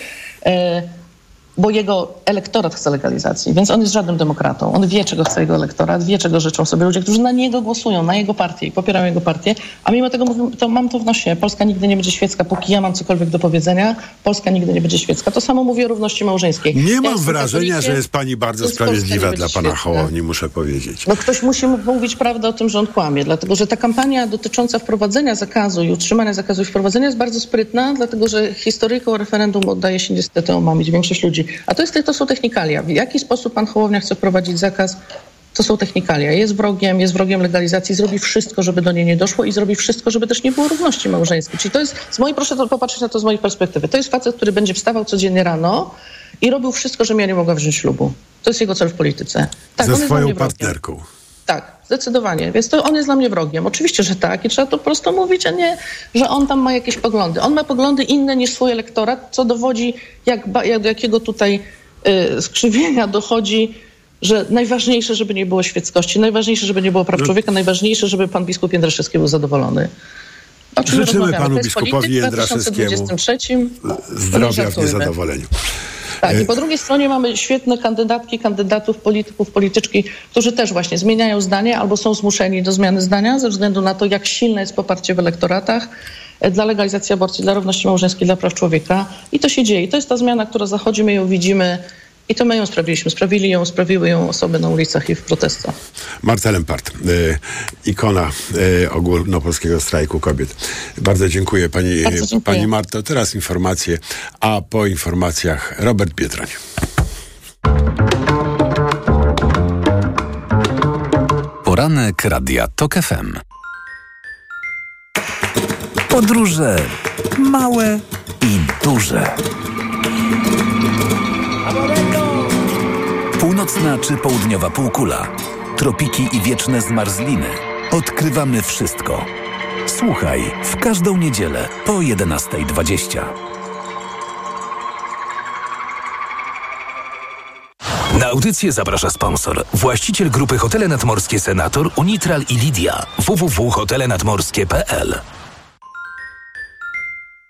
Bo jego elektorat chce legalizacji, więc on jest żadnym demokratą. On wie, czego chce jego elektorat, wie, czego życzą sobie ludzie, którzy na niego głosują, na jego partię i popierają jego partię, a mimo tego mówią, to mam to w nosie. Polska nigdy nie będzie świecka, póki ja mam cokolwiek do powiedzenia, Polska nigdy nie będzie świecka. To samo mówię o równości małżeńskiej. Nie mam wrażenia, że jest pani bardzo sprawiedliwa dla pana. Hołowni, muszę powiedzieć. No ktoś musi mu- mówić prawdę o tym, że on kłamie, dlatego że ta kampania dotycząca wprowadzenia zakazu i utrzymania zakazu i wprowadzenia jest bardzo sprytna, dlatego że historyką referendum oddaje się niestety omamić większość ludzi. A to, jest, to są technikalia. W jaki sposób pan Hołownia chce wprowadzić zakaz? To są technikalia. Jest wrogiem, jest wrogiem legalizacji, zrobi wszystko, żeby do niej nie doszło i zrobi wszystko, żeby też nie było równości małżeńskiej. Czyli to jest, z mojej, proszę to popatrzeć na to z mojej perspektywy. To jest facet, który będzie wstawał codziennie rano i robił wszystko, żebym ja nie mogła wziąć ślubu. To jest jego cel w polityce. Tak, Ze on jest dla swoją mnie wrogiem. Tak, zdecydowanie. Więc to on jest dla mnie wrogiem. Oczywiście, że tak i trzeba to po prostu mówić, a nie, że on tam ma jakieś poglądy. On ma poglądy inne niż swój elektorat, co dowodzi, jak, jak do jakiego tutaj y, skrzywienia dochodzi, że najważniejsze, żeby nie było świeckości, najważniejsze, żeby nie było praw No. człowieka, najważniejsze, żeby pan biskup Jędraszewski był zadowolony. O czym Życzymy panu biskupowi Jędraszewskiemu 2023. Zdrowia w niezadowoleniu. Tak, E, i po drugiej stronie mamy świetne kandydatki, kandydatów, polityków, polityczki, którzy też właśnie zmieniają zdanie albo są zmuszeni do zmiany zdania ze względu na to, jak silne jest poparcie w elektoratach e, dla legalizacji aborcji, dla równości małżeńskiej, dla praw człowieka. I to się dzieje. I to jest ta zmiana, która zachodzi, my ją widzimy i to my ją sprawiliśmy. Sprawili ją, sprawiły ją osoby na ulicach i w protestach. Marta Lempart, y, ikona y, ogólnopolskiego strajku kobiet. Bardzo dziękuję pani, Bardzo dziękuję. pani Marto. Teraz informacje, a po informacjach Robert Biedroń. Poranek Radia TOK FM. Podróże Małe i duże. Północna czy południowa półkula. Tropiki i wieczne zmarzliny. Odkrywamy wszystko. Słuchaj w każdą niedzielę po 11.20. Na audycję zaprasza sponsor. Właściciel grupy Hotele Nadmorskie Senator, Unitral i Lidia. www.hotelenadmorskie.pl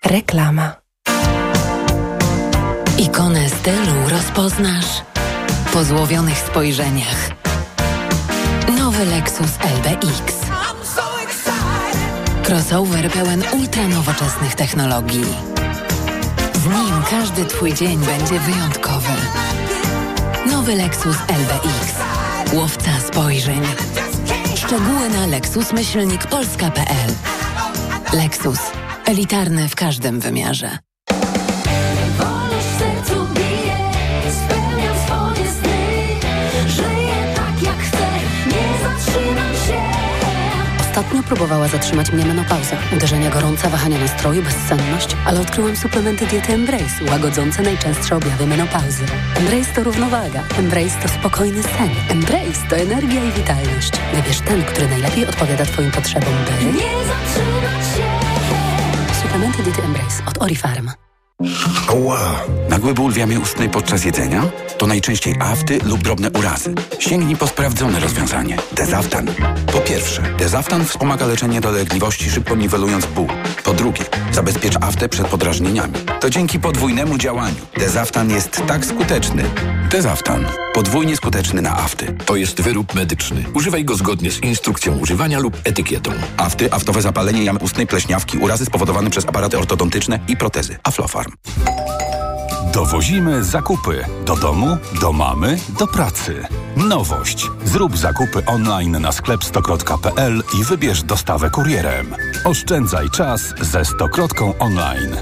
Reklama. Ikonę stylu rozpoznasz po złowionych spojrzeniach. Nowy Lexus LBX. Crossover pełen ultranowoczesnych technologii. Z nim każdy Twój dzień będzie wyjątkowy. Nowy Lexus LBX. Łowca spojrzeń. Szczegóły na lexusmyślnikpolska.pl Lexus. Elitarny w każdym wymiarze. Ostatnio próbowała zatrzymać mnie menopauza. Uderzenia gorąca, wahania nastroju, bezsenność, ale odkryłam suplementy diety Embrace, łagodzące najczęstsze objawy menopauzy. Embrace to równowaga. Embrace to spokojny sen. Embrace to energia i witalność. Wybierz ten, który najlepiej odpowiada Twoim potrzebom, by... Nie zatrzymać się! Suplementy diety Embrace od Orifarm. Ała! Nagły ból w jamie ustnej podczas jedzenia? To najczęściej afty lub drobne urazy. Sięgnij po sprawdzone rozwiązanie. Dezaftan. Po pierwsze, Dezaftan wspomaga leczenie dolegliwości, szybko niwelując ból. Po drugie, zabezpiecz aftę przed podrażnieniami. To dzięki podwójnemu działaniu. Dezaftan jest tak skuteczny. Dezaftan. Podwójnie skuteczny na afty. To jest wyrób medyczny. Używaj go zgodnie z instrukcją używania lub etykietą. Afty, aftowe zapalenie jamy ustnej, pleśniawki, urazy spowodowane przez aparaty ortodontyczne i protezy. Aflofarm. Dowozimy zakupy do domu, do mamy, do pracy. Nowość. Zrób zakupy online na sklep stokrot.pl i wybierz dostawę kurierem. Oszczędzaj czas ze Stokrotką online.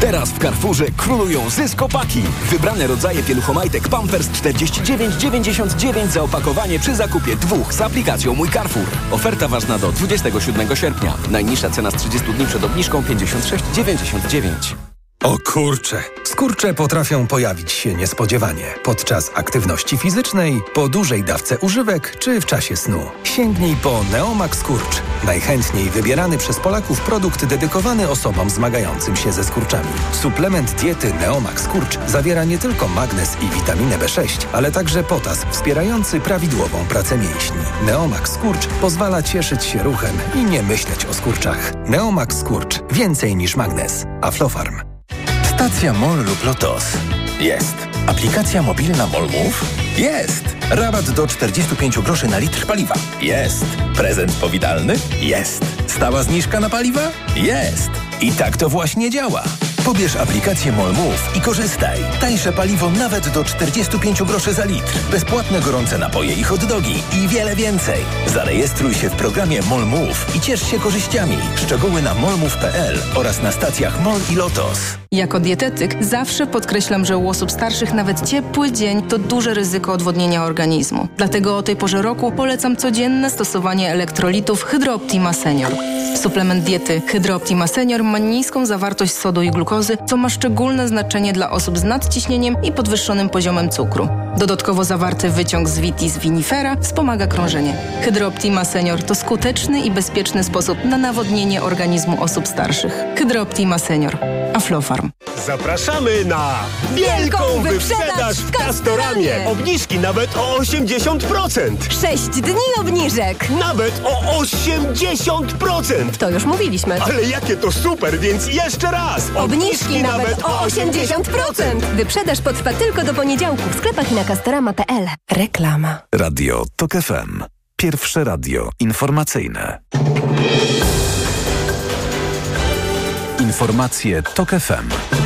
Teraz w Carrefourze królują zyskopaki. Wybrane rodzaje pieluchomajtek Pampers 49,99 za opakowanie przy zakupie dwóch z aplikacją Mój Carrefour. Oferta ważna do 27 sierpnia. Najniższa cena z 30 dni przed obniżką 56,99. O kurcze! Skurcze potrafią pojawić się niespodziewanie podczas aktywności fizycznej, po dużej dawce używek czy w czasie snu. Sięgnij po Neomax Skurcz. Najchętniej wybierany przez Polaków produkt dedykowany osobom zmagającym się ze skurczami. Suplement diety Neomax Skurcz zawiera nie tylko magnez i witaminę B6, ale także potas wspierający prawidłową pracę mięśni. Neomax Skurcz pozwala cieszyć się ruchem i nie myśleć o skurczach. Neomax Skurcz. Więcej niż magnez. Aflofarm. Stacja MOL lub LOTOS. Jest. Aplikacja mobilna MOL Move? Jest. Rabat do 45 groszy na litr paliwa? Jest. Prezent powitalny? Jest. Stała zniżka na paliwa? Jest. I tak to właśnie działa. Pobierz aplikację MOL Move i korzystaj. Tańsze paliwo nawet do 45 groszy za litr. Bezpłatne gorące napoje i hot dogi i wiele więcej. Zarejestruj się w programie MOL Move i ciesz się korzyściami. Szczegóły na molmove.pl oraz na stacjach MOL i LOTOS. Jako dietetyk zawsze podkreślam, że u osób starszych nawet ciepły dzień to duże ryzyko odwodnienia organizmu. Dlatego o tej porze roku polecam codzienne stosowanie elektrolitów Hydrooptima Senior. Suplement diety Hydrooptima Senior ma niską zawartość sodu i glukozy, co ma szczególne znaczenie dla osób z nadciśnieniem i podwyższonym poziomem cukru. Dodatkowo zawarty wyciąg z vitis vinifera wspomaga krążenie. Hydrooptima Senior to skuteczny i bezpieczny sposób na nawodnienie organizmu osób starszych. Hydrooptima Senior. Aflofarm. Zapraszamy na wielką wyprzedaż w Castoramie. Obniżki nawet o 80%. 6 dni obniżek. Nawet o 80%. To już mówiliśmy. Ale jakie to super, więc jeszcze raz. Obniżki nawet o 80%. Wyprzedaż potrwa tylko do poniedziałku w sklepach i na castorama.pl. Reklama. Radio TOK FM. Pierwsze radio informacyjne. Informacje TOK FM.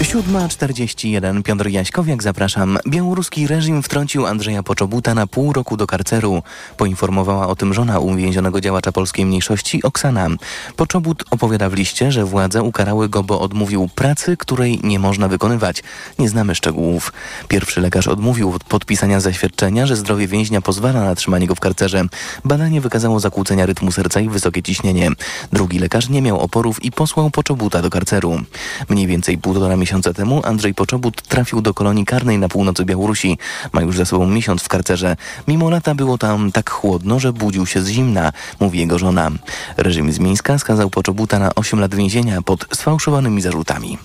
7.41. Piotr Jaśkowiak, zapraszam. Białoruski reżim wtrącił Andrzeja Poczobuta na pół roku do karceru. Poinformowała o tym żona uwięzionego działacza polskiej mniejszości Oksana. Poczobut opowiada w liście, że władze ukarały go, bo odmówił pracy, której nie można wykonywać. Nie znamy szczegółów. Pierwszy lekarz odmówił podpisania zaświadczenia, że zdrowie więźnia pozwala na trzymanie go w karcerze. Badanie wykazało zakłócenia rytmu serca i wysokie ciśnienie. Drugi lekarz nie miał oporów i posłał Poczobuta do karceru. Mniej więcej półtora miesiąca temu Andrzej Poczobut trafił do kolonii karnej na północy Białorusi. Ma już za sobą miesiąc w karcerze. Mimo lata było tam tak chłodno, że budził się z zimna, mówi jego żona. Reżim z Mińska skazał Poczobuta na 8 lat więzienia pod sfałszowanymi zarzutami.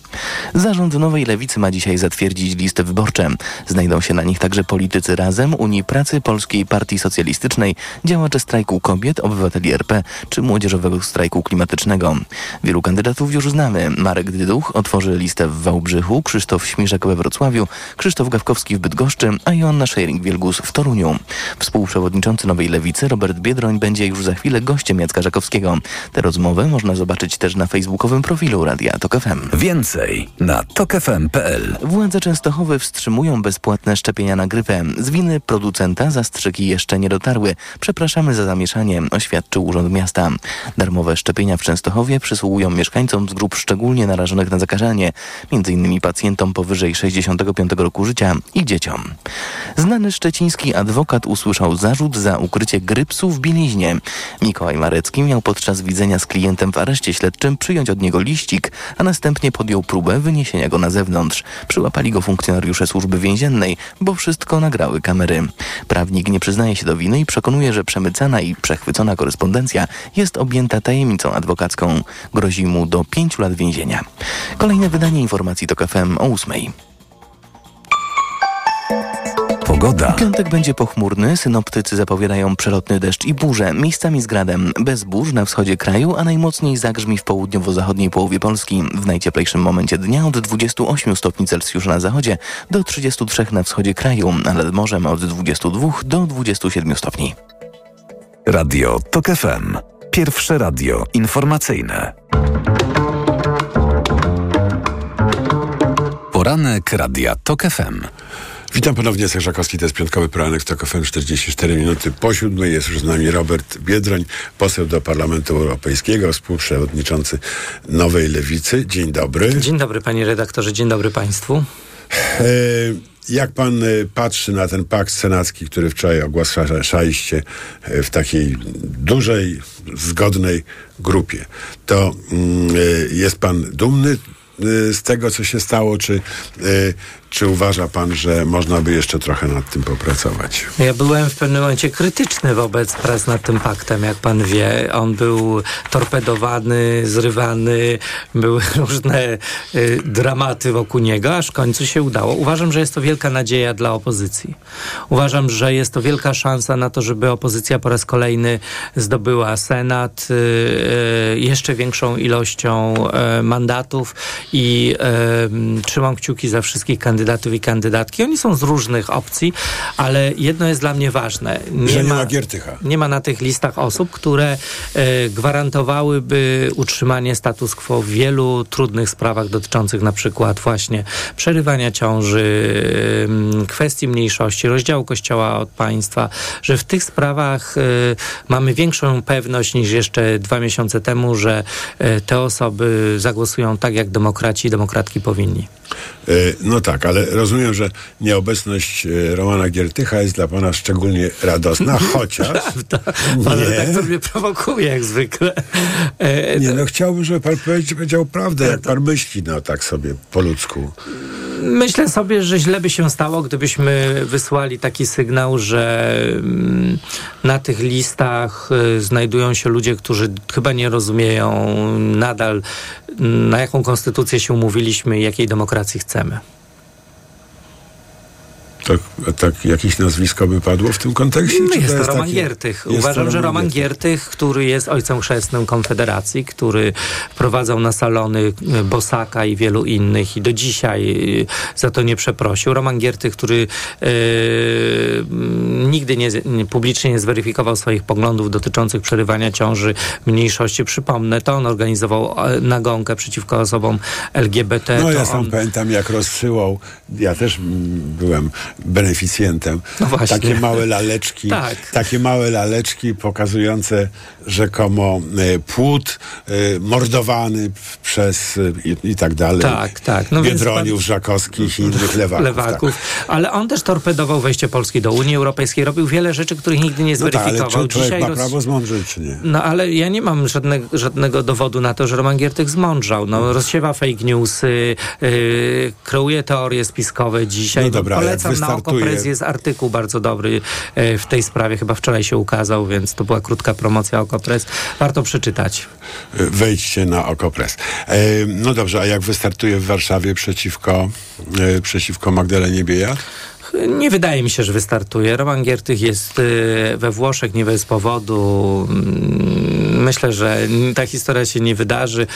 Zarząd Nowej Lewicy ma dzisiaj zatwierdzić listy wyborcze. Znajdą się na nich także politycy Razem, Unii Pracy, Polskiej Partii Socjalistycznej, działacze strajku kobiet, obywateli RP czy młodzieżowego strajku klimatycznego. Wielu kandydatów już znamy. Marek Dyduch otworzy listę w Wałbrzychu, Krzysztof Śmiżek we Wrocławiu, Krzysztof Gawkowski w Bydgoszczy, a Joanna Schering-Wielgus w Toruniu. Współprzewodniczący Nowej Lewicy Robert Biedroń będzie już za chwilę gościem Jacka Żakowskiego. Tę rozmowę można zobaczyć też na facebookowym profilu Radia Tok FM. Więcej na tokefm.pl Władze Częstochowy wstrzymują bezpłatne szczepienia na grypę. Z winy producenta zastrzyki jeszcze nie dotarły. Przepraszamy za zamieszanie, oświadczył Urząd Miasta. Darmowe szczepienia w Częstochowie przysługują mieszkańcom z grup szczególnie narażonych na zakażenie, m.in. pacjentom powyżej 65 roku życia i dzieciom. Znany szczeciński adwokat usłyszał zarzut za ukrycie grypsu w bieliźnie. Mikołaj Marecki miał podczas widzenia z klientem w areszcie śledczym przyjąć od niego liścik, a następnie podjął próbę wyniesienia go na zewnątrz. Przyłapali go funkcjonariusze służby więziennej, bo wszystko nagrały kamery. Prawnik nie przyznaje się do winy i przekonuje, że przemycana i przechwycona korespondencja jest objęta tajemnicą adwokacką. Grozi mu do pięciu lat więzienia. Kolejne wydanie informacji to KFM o ósmej. Pogoda. Piątek będzie pochmurny, synoptycy zapowiadają przelotny deszcz i burze, miejscami z gradem. Bez burz na wschodzie kraju, a najmocniej zagrzmi w południowo-zachodniej połowie Polski. W najcieplejszym momencie dnia od 28 stopni Celsjusza na zachodzie do 33 na wschodzie kraju, a nad morzem od 22 do 27 stopni. Radio TOK FM. Pierwsze radio informacyjne. Poranek Radia TOK FM. Witam ponownie, Jacek Żakowski, to jest piątkowy poranek z TOK FM, 44 minuty po siódmej. Jest już z nami Robert Biedroń, poseł do Parlamentu Europejskiego, współprzewodniczący Nowej Lewicy. Dzień dobry. Dzień dobry panie redaktorze, dzień dobry państwu. E, jak pan e, patrzy na ten pakt senacki, który wczoraj ogłaszaliście e, w takiej dużej, zgodnej grupie, to mm, jest pan dumny z tego, co się stało, czy, e, czy uważa pan, że można by jeszcze trochę nad tym popracować? Ja byłem w pewnym momencie krytyczny wobec prac nad tym paktem, jak pan wie. On był torpedowany, zrywany, były różne y, dramaty wokół niego, aż w końcu się udało. Uważam, że jest to wielka nadzieja dla opozycji. Uważam, że jest to wielka szansa na to, żeby opozycja po raz kolejny zdobyła Senat y, y, jeszcze większą ilością y, mandatów i y, trzymam kciuki za wszystkich kandydatów i kandydatki. Oni są z różnych opcji, ale jedno jest dla mnie ważne. Że nie ma Giertycha. Nie ma na tych listach osób, które e, gwarantowałyby utrzymanie status quo w wielu trudnych sprawach dotyczących na przykład właśnie przerywania ciąży, kwestii mniejszości, rozdziału kościoła od państwa, że w tych sprawach e, mamy większą pewność niż jeszcze dwa miesiące temu, że e, te osoby zagłosują tak, jak demokraci i demokratki powinni. E, No tak, ale rozumiem, że nieobecność e, Romana Giertycha jest dla pana szczególnie radosna, chociaż... Prawda. Pan redaktor mnie prowokuje jak zwykle. E, Nie, no chciałbym, żeby pan powiedział, prawdę, jak pan myśli, no tak sobie po ludzku. Myślę sobie, że źle by się stało, gdybyśmy wysłali taki sygnał, że mm, na tych listach znajdują się ludzie, którzy chyba nie rozumieją nadal, na jaką konstytucję się umówiliśmy i jakiej demokracji chcemy. szeme. Tak, tak jakieś nazwisko by padło w tym kontekście? No jest to jest Roman takie- Giertych. jest to Uważam, że Roman Giertych. Który jest ojcem chrzestnym Konfederacji, który wprowadzał na salony y, Bosaka i wielu innych i do dzisiaj y, za to nie przeprosił. Roman Giertych, który mm, nigdy nie, nie, publicznie nie zweryfikował swoich poglądów dotyczących przerywania ciąży mniejszości. Przypomnę, to on organizował e, nagonkę przeciwko osobom LGBT. No to ja sam on... pamiętam, jak rozsyłał, ja też mm, byłem beneficjentem, No właśnie. takie małe laleczki, Tak. takie małe laleczki pokazujące rzekomo e, płód e, mordowany przez e, i, i tak dalej. Tak, tak. No Biedroniów, pan- Żakowskich i innych lewaków. lewaków. Tak. Ale on też torpedował wejście Polski do Unii Europejskiej. Robił wiele rzeczy, których nigdy nie No tak, ale zweryfikował. czy człowiek Dzisiaj ma roz- prawo zmądrzeć, czy nie? No ale ja nie mam żadnego, żadnego dowodu na to, że Roman Giertych zmądrzał. No, rozsiewa fake newsy, yy, kreuje teorie spiskowe dzisiaj. No dobra, jak polecam na wystartuje- Okopres jest artykuł bardzo dobry yy, w tej sprawie. Chyba wczoraj się ukazał, więc to była krótka promocja Okopres. Warto przeczytać. Wejdźcie na Okopres. E, no dobrze, a jak wystartuje w Warszawie przeciwko, e, przeciwko Magdalenie Biejat? Nie wydaje mi się, że wystartuje. Roman Giertych jest y, we Włoszech nie bez powodu. Mm, Myślę, że ta historia się nie wydarzy.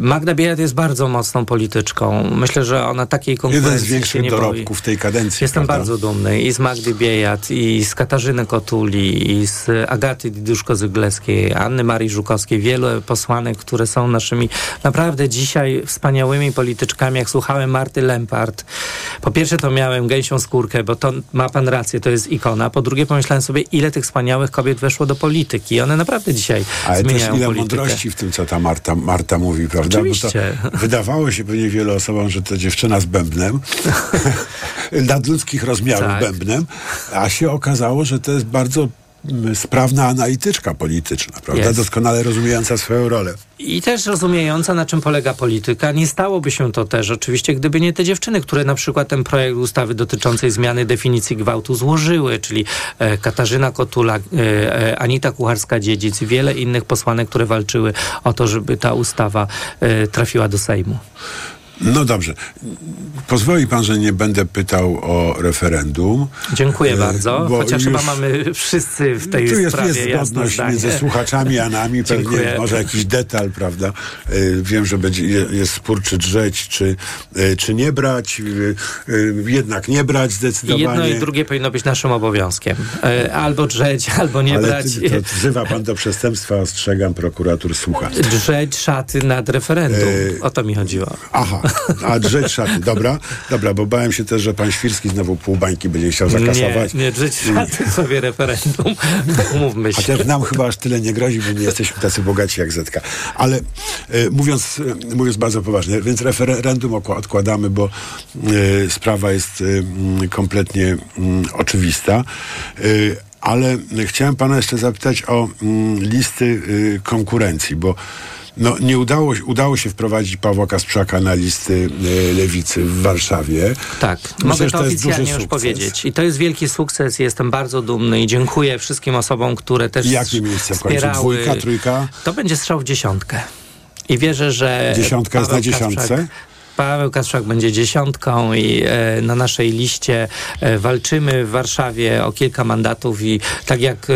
Magda Biejat jest bardzo mocną polityczką. Myślę, że ona takiej konkurencji Jeden z większych nie boi. dorobków tej kadencji. Jestem prawda? bardzo dumny i z Magdy Biejat, i z Katarzyny Kotuli, i z Agaty Diduszko-Zygleskiej, Anny Marii Żukowskiej, wielu posłanek, które są naszymi naprawdę dzisiaj wspaniałymi polityczkami. Jak słuchałem Marty Lempart, po pierwsze to miałem gęsią skórkę, bo to ma pan rację, to jest ikona. Po drugie pomyślałem sobie, ile tych wspaniałych kobiet weszło do polityki. I one naprawdę dzisiaj Ale też zmieniają ile politykę. mądrości w tym, co ta Marta, Marta mówi, prawda? Bo Oczywiście. to wydawało się pewnie wielu osobom, że to dziewczyna z bębnem, nadludzkich rozmiarów Tak. bębnem, a się okazało, że to jest bardzo sprawna analityczka polityczna, prawda? Jest. Doskonale rozumiejąca swoją rolę. I też rozumiejąca, na czym polega polityka. Nie stałoby się to też oczywiście, gdyby nie te dziewczyny, które na przykład ten projekt ustawy dotyczącej zmiany definicji gwałtu złożyły, czyli e, Katarzyna Kotula, e, e, Anita Kucharska-Dziedzic i wiele innych posłanek, które walczyły o to, żeby ta ustawa e, trafiła do Sejmu. No dobrze. Pozwoli pan, że nie będę pytał o referendum. Dziękuję E, bardzo, chociaż chyba mamy wszyscy w tej tu jest, sprawie jest zgodność między słuchaczami a nami. Pewnie Dziękuję. może jakiś detal, prawda? E, Wiem, że będzie, je- jest spór, czy drzeć, czy, e, czy nie brać. Jednak nie brać zdecydowanie. jedno i drugie powinno być naszym obowiązkiem. Albo drzeć, albo nie Ale brać. ty, to wzywa pan do przestępstwa, ostrzegam, prokurator słucha. Drzeć szaty nad referendum. O to mi chodziło. Aha, a drzeć szaty, dobra, dobra, bo bałem się też, że pan Świrski znowu pół bańki będzie chciał zakasować. Nie, nie drzeć szaty sobie referendum. Umówmy się. Chociaż nam chyba aż tyle nie grozi, bo nie jesteśmy tacy bogaci jak Zetka. Ale e, mówiąc, e, mówiąc bardzo poważnie, więc referendum odkładamy, bo e, sprawa jest mm, kompletnie mm, oczywista. Ale chciałem pana jeszcze zapytać o mm, listy konkurencji, bo no, nie udało, się- udało się wprowadzić Pawła Kasprzaka na listy e, lewicy w Warszawie. Tak, Myślę, mogę to to jest oficjalnie już sukces. powiedzieć. I to jest wielki sukces. Jestem bardzo dumny i dziękuję wszystkim osobom, które też jakie miejsce w końcu? Dwójka, trójka? To będzie strzał w dziesiątkę. I wierzę, że. Dziesiątka jest Paweł na dziesiątce? Kasprzak- Paweł Kasprzak będzie dziesiątką i e, na naszej liście e, walczymy w Warszawie o kilka mandatów i tak jak e,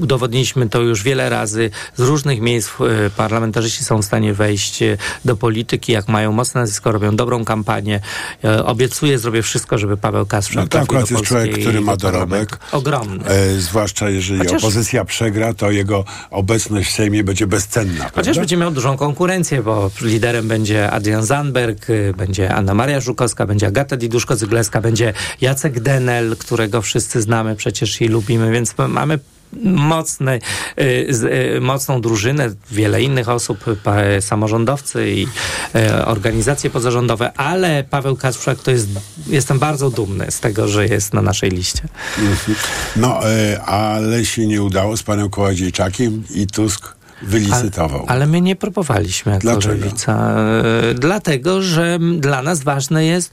udowodniliśmy to już wiele razy, z różnych miejsc e, parlamentarzyści są w stanie wejść e, do polityki, jak mają mocne nazwisko, robią dobrą kampanię. E, obiecuję, zrobię wszystko, żeby Paweł Kasprzak No trafił akurat do jest człowiek, który ma dorobek. Ogromny. E, zwłaszcza jeżeli Chociaż- opozycja przegra, to jego obecność w Sejmie będzie bezcenna. Chociaż prawda? będzie miał dużą konkurencję, bo liderem będzie Adrian Zandberg, będzie Anna Maria Żukowska, będzie Agata Diduszko-Zygleska, będzie Jacek Denel, którego wszyscy znamy przecież i lubimy, więc mamy mocny, y, y, mocną drużynę, wiele innych osób, samorządowcy i y, organizacje pozarządowe, ale Paweł Kasprzak to jest, jestem bardzo dumny z tego, że jest na naszej liście. Mhm. No, ale się nie udało z panem Kołodziejczakiem i Tusk wylicytował. Ale my nie próbowaliśmy jako Dlaczego? lewica. E, Dlatego, że dla nas ważne jest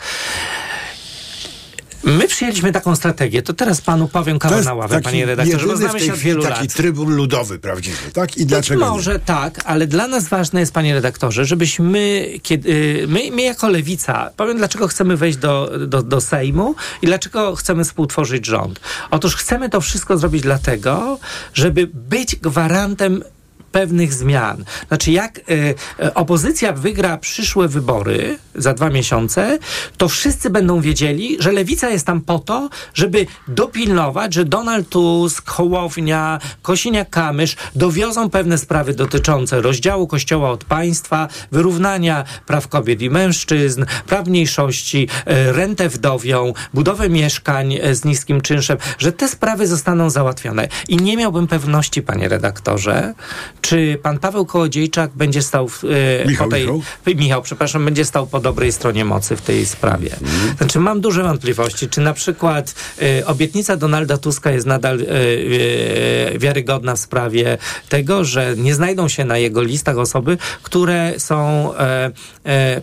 My przyjęliśmy taką strategię. To teraz panu powiem kawał na ławę, panie redaktorze, bo znamy się od wielu taki lat. trybun ludowy prawdziwy, tak? I Być dlaczego nie? może tak, ale dla nas ważne jest, panie redaktorze, żebyśmy, kiedy, y, my, my jako lewica, powiem dlaczego chcemy wejść do, do, do Sejmu i dlaczego chcemy współtworzyć rząd. Otóż chcemy to wszystko zrobić dlatego, żeby być gwarantem pewnych zmian. Znaczy, jak y, opozycja wygra przyszłe wybory za dwa miesiące, to wszyscy będą wiedzieli, że lewica jest tam po to, żeby dopilnować, że Donald Tusk, Hołownia, Kosiniak-Kamysz dowiozą pewne sprawy dotyczące rozdziału Kościoła od państwa, wyrównania praw kobiet i mężczyzn, praw mniejszości, y, rentę wdowią, budowę mieszkań y, z niskim czynszem, że te sprawy zostaną załatwione. I nie miałbym pewności, panie redaktorze, czy pan Paweł Kołodziejczak będzie stał w, e, Michał, po tej, Michał? Michał, przepraszam, będzie stał po dobrej stronie mocy w tej sprawie. Znaczy mam duże wątpliwości, czy na przykład e, obietnica Donalda Tuska jest nadal e, wiarygodna w sprawie tego, że nie znajdą się na jego listach osoby, które są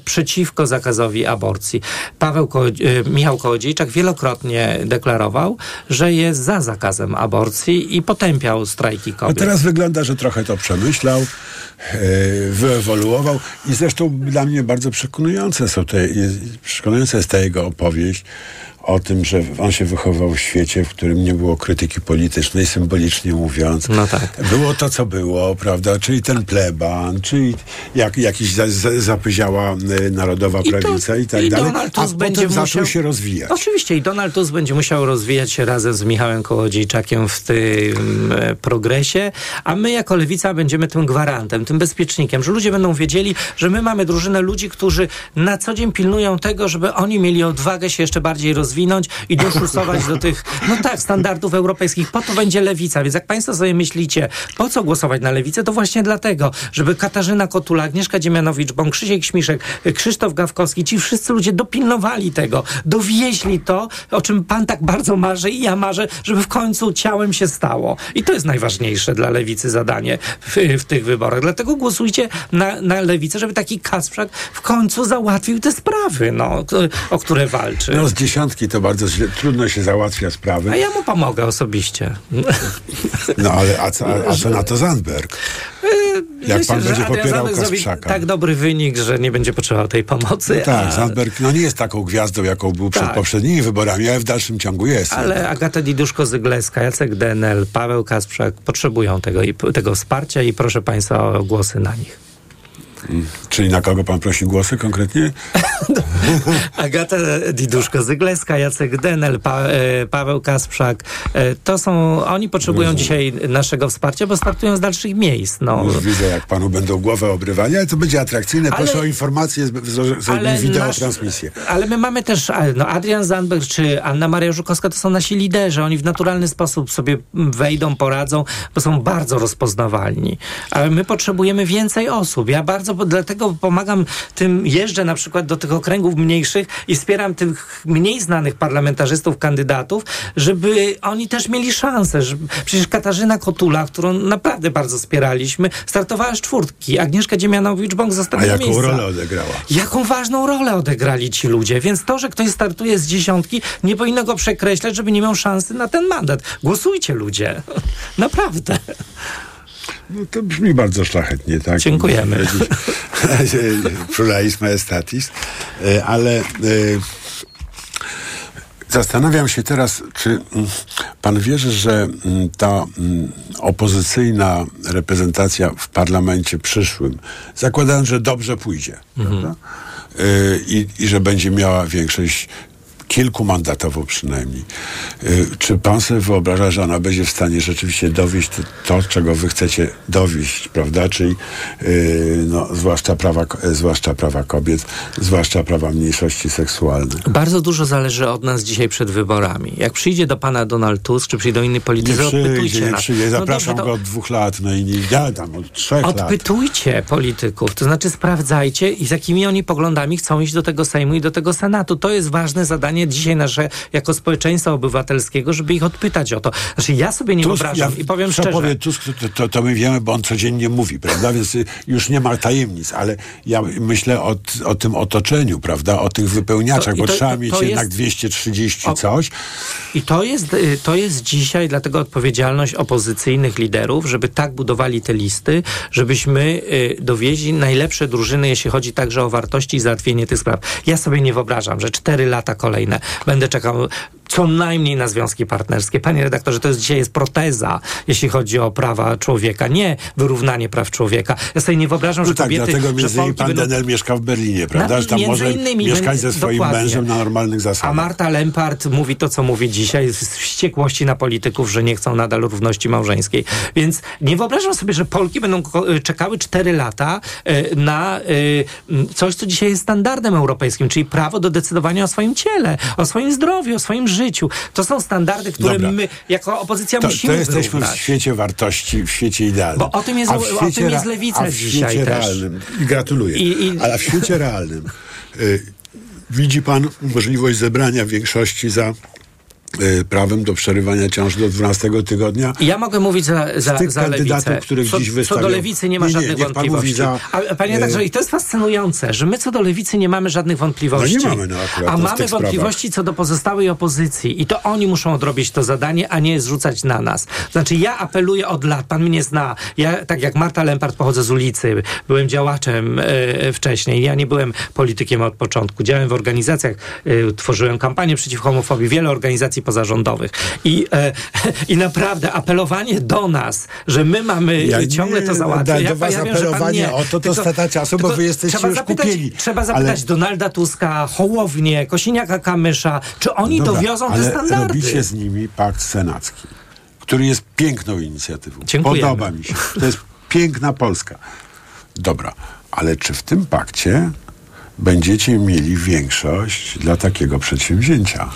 przeciwko zakazowi aborcji. Paweł Michał Kołodziejczak wielokrotnie deklarował, że jest za zakazem aborcji i potępiał strajki A kobiet. teraz wygląda, że trochę to przemyślał, e, wyewoluował. I zresztą dla mnie bardzo przekonujące są te, przekonująca jest ta jego opowieść o tym, że on się wychował w świecie, w którym nie było krytyki politycznej, symbolicznie mówiąc. No tak. Było to, co było, prawda? Czyli ten pleban, czyli jak, jakiś za, za, zapyziała e, narodowa I to- prawica i tak i dalej. Donald A Tusk potem będzie zaczął musiał- się rozwijać. Oczywiście i Donald Tusk będzie musiał rozwijać się razem z Michałem Kołodziejczakiem w tym e, progresie, a my jako Lewica będziemy tym gwarantem, tym bezpiecznikiem, że ludzie będą wiedzieli, że my mamy drużynę ludzi, którzy na co dzień pilnują tego, żeby oni mieli odwagę się jeszcze bardziej rozwinąć i doszusować do tych, no tak, standardów europejskich. Po to będzie Lewica, więc jak państwo sobie myślicie, po co głosować na Lewicę, to właśnie dlatego, żeby Katarzyna Kotula, Agnieszka Dziemianowicz-Bąk, Krzysiek Śmiszek, Krzysztof Gawkowski, ci wszyscy ludzie dopilnowali tego, dowieźli to, o czym pan tak bardzo marzy i ja marzę, żeby w końcu ciałem się stało. I to jest najważniejsze dla Lewicy zadanie w, w tych wyborach. Dlatego głosujcie na, na Lewicę, żeby taki Kasprzak w końcu załatwił te sprawy, no, o które walczy. No z dziesiątki to bardzo źle, trudno się załatwia sprawy. A ja mu pomogę osobiście. No ale a co, a co na to Zandberg? Jak pan że będzie popierał Kasprzaka? tak dobry wynik, że nie będzie potrzebował tej pomocy. No tak, a- Zandberg no nie jest taką gwiazdą, jaką był przed Tak. poprzednimi wyborami, ale w dalszym ciągu jest. Ale Agata Diduszko-Zygleska, Jacek Denel, Paweł Kasprzak potrzebują tego, tego wsparcia i proszę Państwa o głosy na nich. Czyli na kogo pan prosi głosy konkretnie? Agata Diduszko-Zygleska, Jacek Denel, pa, e, Paweł Kasprzak, e, to są, oni potrzebują Rozumiem. dzisiaj naszego wsparcia, bo startują z dalszych miejsc. No. Już widzę, jak panu będą głowę obrywali, ale to będzie atrakcyjne. Ale- Proszę o informacje, z- z- zrobimy wideo transmisję. ale my mamy też, a, no Adrian Zandberg czy Anna Maria Żukowska to są nasi liderzy. Oni w naturalny sposób sobie wejdą, poradzą, bo są bardzo rozpoznawalni. Ale my potrzebujemy więcej osób. Ja bardzo dlatego pomagam tym, jeżdżę na przykład do tych okręgów mniejszych i wspieram tych mniej znanych parlamentarzystów, kandydatów, żeby oni też mieli szansę. Przecież Katarzyna Kotula, którą naprawdę bardzo wspieraliśmy, startowała z czwórtki. Agnieszka Dziemianowicz-Bąk z A jaką miejsca. rolę odegrała? Jaką ważną rolę odegrali ci ludzie, więc to, że ktoś startuje z dziesiątki, nie powinno go przekreślać, żeby nie miał szansy na ten mandat. Głosujcie ludzie. Naprawdę. No to brzmi bardzo szlachetnie, tak? Dziękujemy. Pluralizm majestatis. E, Ale e, zastanawiam się teraz, czy mm, pan wierzy, że mm, ta mm, opozycyjna reprezentacja w parlamencie przyszłym, zakładając, że dobrze pójdzie, prawda? E, I, I że będzie miała większość kilkumandatową przynajmniej. Y, Czy pan sobie wyobraża, że ona będzie w stanie rzeczywiście dowieść to, to czego wy chcecie dowieść, prawda? Czyli y, no, zwłaszcza, prawa, zwłaszcza prawa kobiet, zwłaszcza prawa mniejszości seksualnych. Bardzo dużo zależy od nas dzisiaj przed wyborami. Jak przyjdzie do pana Donald Tusk, czy przyjdą inni Nie politycy, przyjdzie, odpytujcie nie przyjdzie. No Zapraszam dobrze, to- go od dwóch lat, no i nie ja tam od trzech lat. Odpytujcie polityków, to znaczy sprawdzajcie, i z jakimi oni poglądami chcą iść do tego Sejmu i do tego Senatu. To jest ważne zadanie zadanie dzisiaj nasze jako społeczeństwa obywatelskiego, żeby ich odpytać o to. Znaczy ja sobie nie Tusk, wyobrażam ja- i powiem szczerze. powie Tusk, to, to, to my wiemy, bo on codziennie mówi, prawda? Więc y, już nie ma tajemnic, ale ja myślę o, o tym otoczeniu, prawda? O tych wypełniaczach, To- bo to- trzeba mieć to jednak jest- 230 O- coś. I to jest, y, to jest dzisiaj dlatego odpowiedzialność opozycyjnych liderów, żeby tak budowali te listy, żebyśmy y, dowieźli najlepsze drużyny, jeśli chodzi także o wartości i załatwienie tych spraw. Ja sobie nie wyobrażam, że cztery lata kolejne będę czekał co najmniej na związki partnerskie. Panie redaktorze, to jest dzisiaj jest proteza, jeśli chodzi o prawa człowieka, nie wyrównanie praw człowieka. Ja sobie nie wyobrażam, No że tak, kobiety, dlatego między innymi pan będą Denel mieszka w Berlinie, prawda? No, Że tam może innymi, mieszkać ze swoim dokładnie. mężem na normalnych zasadach. A Marta Lempart mówi to, co mówi dzisiaj, z wściekłości na polityków, że nie chcą nadal równości małżeńskiej. Więc nie wyobrażam sobie, że Polki będą czekały 4 lata e, na e, coś, co dzisiaj jest standardem europejskim, czyli prawo do decydowania o swoim ciele, o swoim zdrowiu, o swoim życiu. To są standardy, które Dobra. my jako opozycja To, to musimy jesteśmy w wyrównać. świecie wartości, w świecie idealnym. Bo o tym jest- A w o świecie tym jest lewica a w dzisiaj świecie też. realnym, i gratuluję, I- i- ale w świecie realnym y, widzi pan możliwość zebrania większości za prawem do przerywania ciąży do 12 tygodnia? Ja mogę mówić za, za, Z tych za kandydatów, lewicę. których co, dziś co do lewicy nie ma Nie, nie, żadnych pan mówi wątpliwości. za, A, panie e, redaktorze, i to jest fascynujące, że my co do lewicy nie mamy żadnych wątpliwości. No nie mamy, no akurat, A no mamy tych sprawach. wątpliwości co do pozostałej opozycji. I to oni muszą odrobić to zadanie, a nie zrzucać na nas. Znaczy ja apeluję od lat, pan mnie zna. Ja, tak jak Marta Lempart, pochodzę z ulicy, byłem działaczem e, wcześniej. Ja nie byłem politykiem od początku. Działałem w organizacjach, e, tworzyłem kampanię przeciw homofobii, wiele organizacji pozarządowych. I, e, I naprawdę apelowanie do nas, że my mamy Ja e, ciągle to załatwić. da- ja, do was ja wiem, apelowanie nie. o to, to strata czasu, bo wy jesteście trzeba już zapytać, kupieni. Trzeba zapytać Ale- Donalda Tuska, Hołownię, Kosiniaka Kamysza, czy oni Dobra, dowiozą te standardy. robicie z nimi pakt senacki, który jest piękną inicjatywą. Dziękujemy. Podoba mi się. To jest piękna Polska. Dobra, ale czy w tym pakcie będziecie mieli większość dla takiego przedsięwzięcia?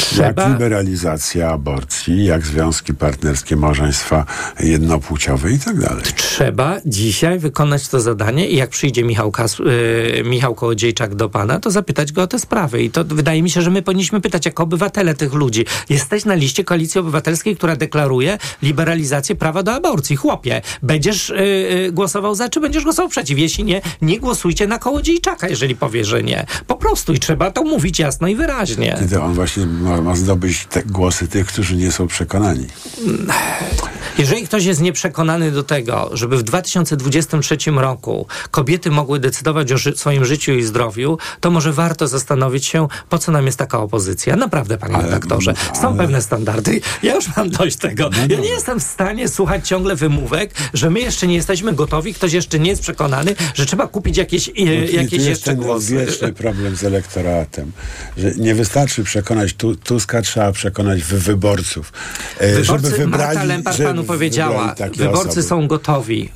Trzeba- Jak liberalizacja aborcji, jak związki partnerskie, małżeństwa jednopłciowe i tak dalej. Trzeba dzisiaj wykonać to zadanie i jak przyjdzie Michał, Kas, yy, Michał Kołodziejczak do pana, to zapytać go o te sprawy. I to wydaje mi się, że my powinniśmy pytać jako obywatele tych ludzi. Jesteś na liście Koalicji Obywatelskiej, która deklaruje liberalizację prawa do aborcji. Chłopie, będziesz yy, głosował za, czy będziesz głosował przeciw? Jeśli nie, nie głosujcie na Kołodziejczaka, jeżeli powie, że nie. Po prostu i trzeba to mówić jasno i wyraźnie. Kiedy on właśnie ma, ma zdobyć te głosy tych, którzy nie są przekonani. Jeżeli ktoś jest nieprzekonany do tego, żeby w 2023 roku kobiety mogły decydować o ży- swoim życiu i zdrowiu, to może warto zastanowić się, po co nam jest taka opozycja. Naprawdę, panie redaktorze. Są pewne standardy. Ja już mam dość tego. ja nie jestem w stanie słuchać ciągle wymówek, że my jeszcze nie jesteśmy gotowi, ktoś jeszcze nie jest przekonany, że trzeba kupić jakieś, No, jakieś tu jest jeszcze ten głosy. wieczny problem z elektoratem, że nie wystarczy przekonać tu, Tuska, trzeba przekonać wy, wyborców, e, Wyborcy, żeby wybrali, Marta Lempart żeby panu powiedziała, wyborcy osoby. są gotowi.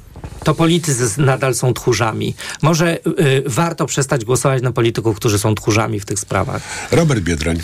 To politycy nadal są tchórzami. Może y, warto przestać głosować na polityków, którzy są tchórzami w tych sprawach. Robert Biedroń.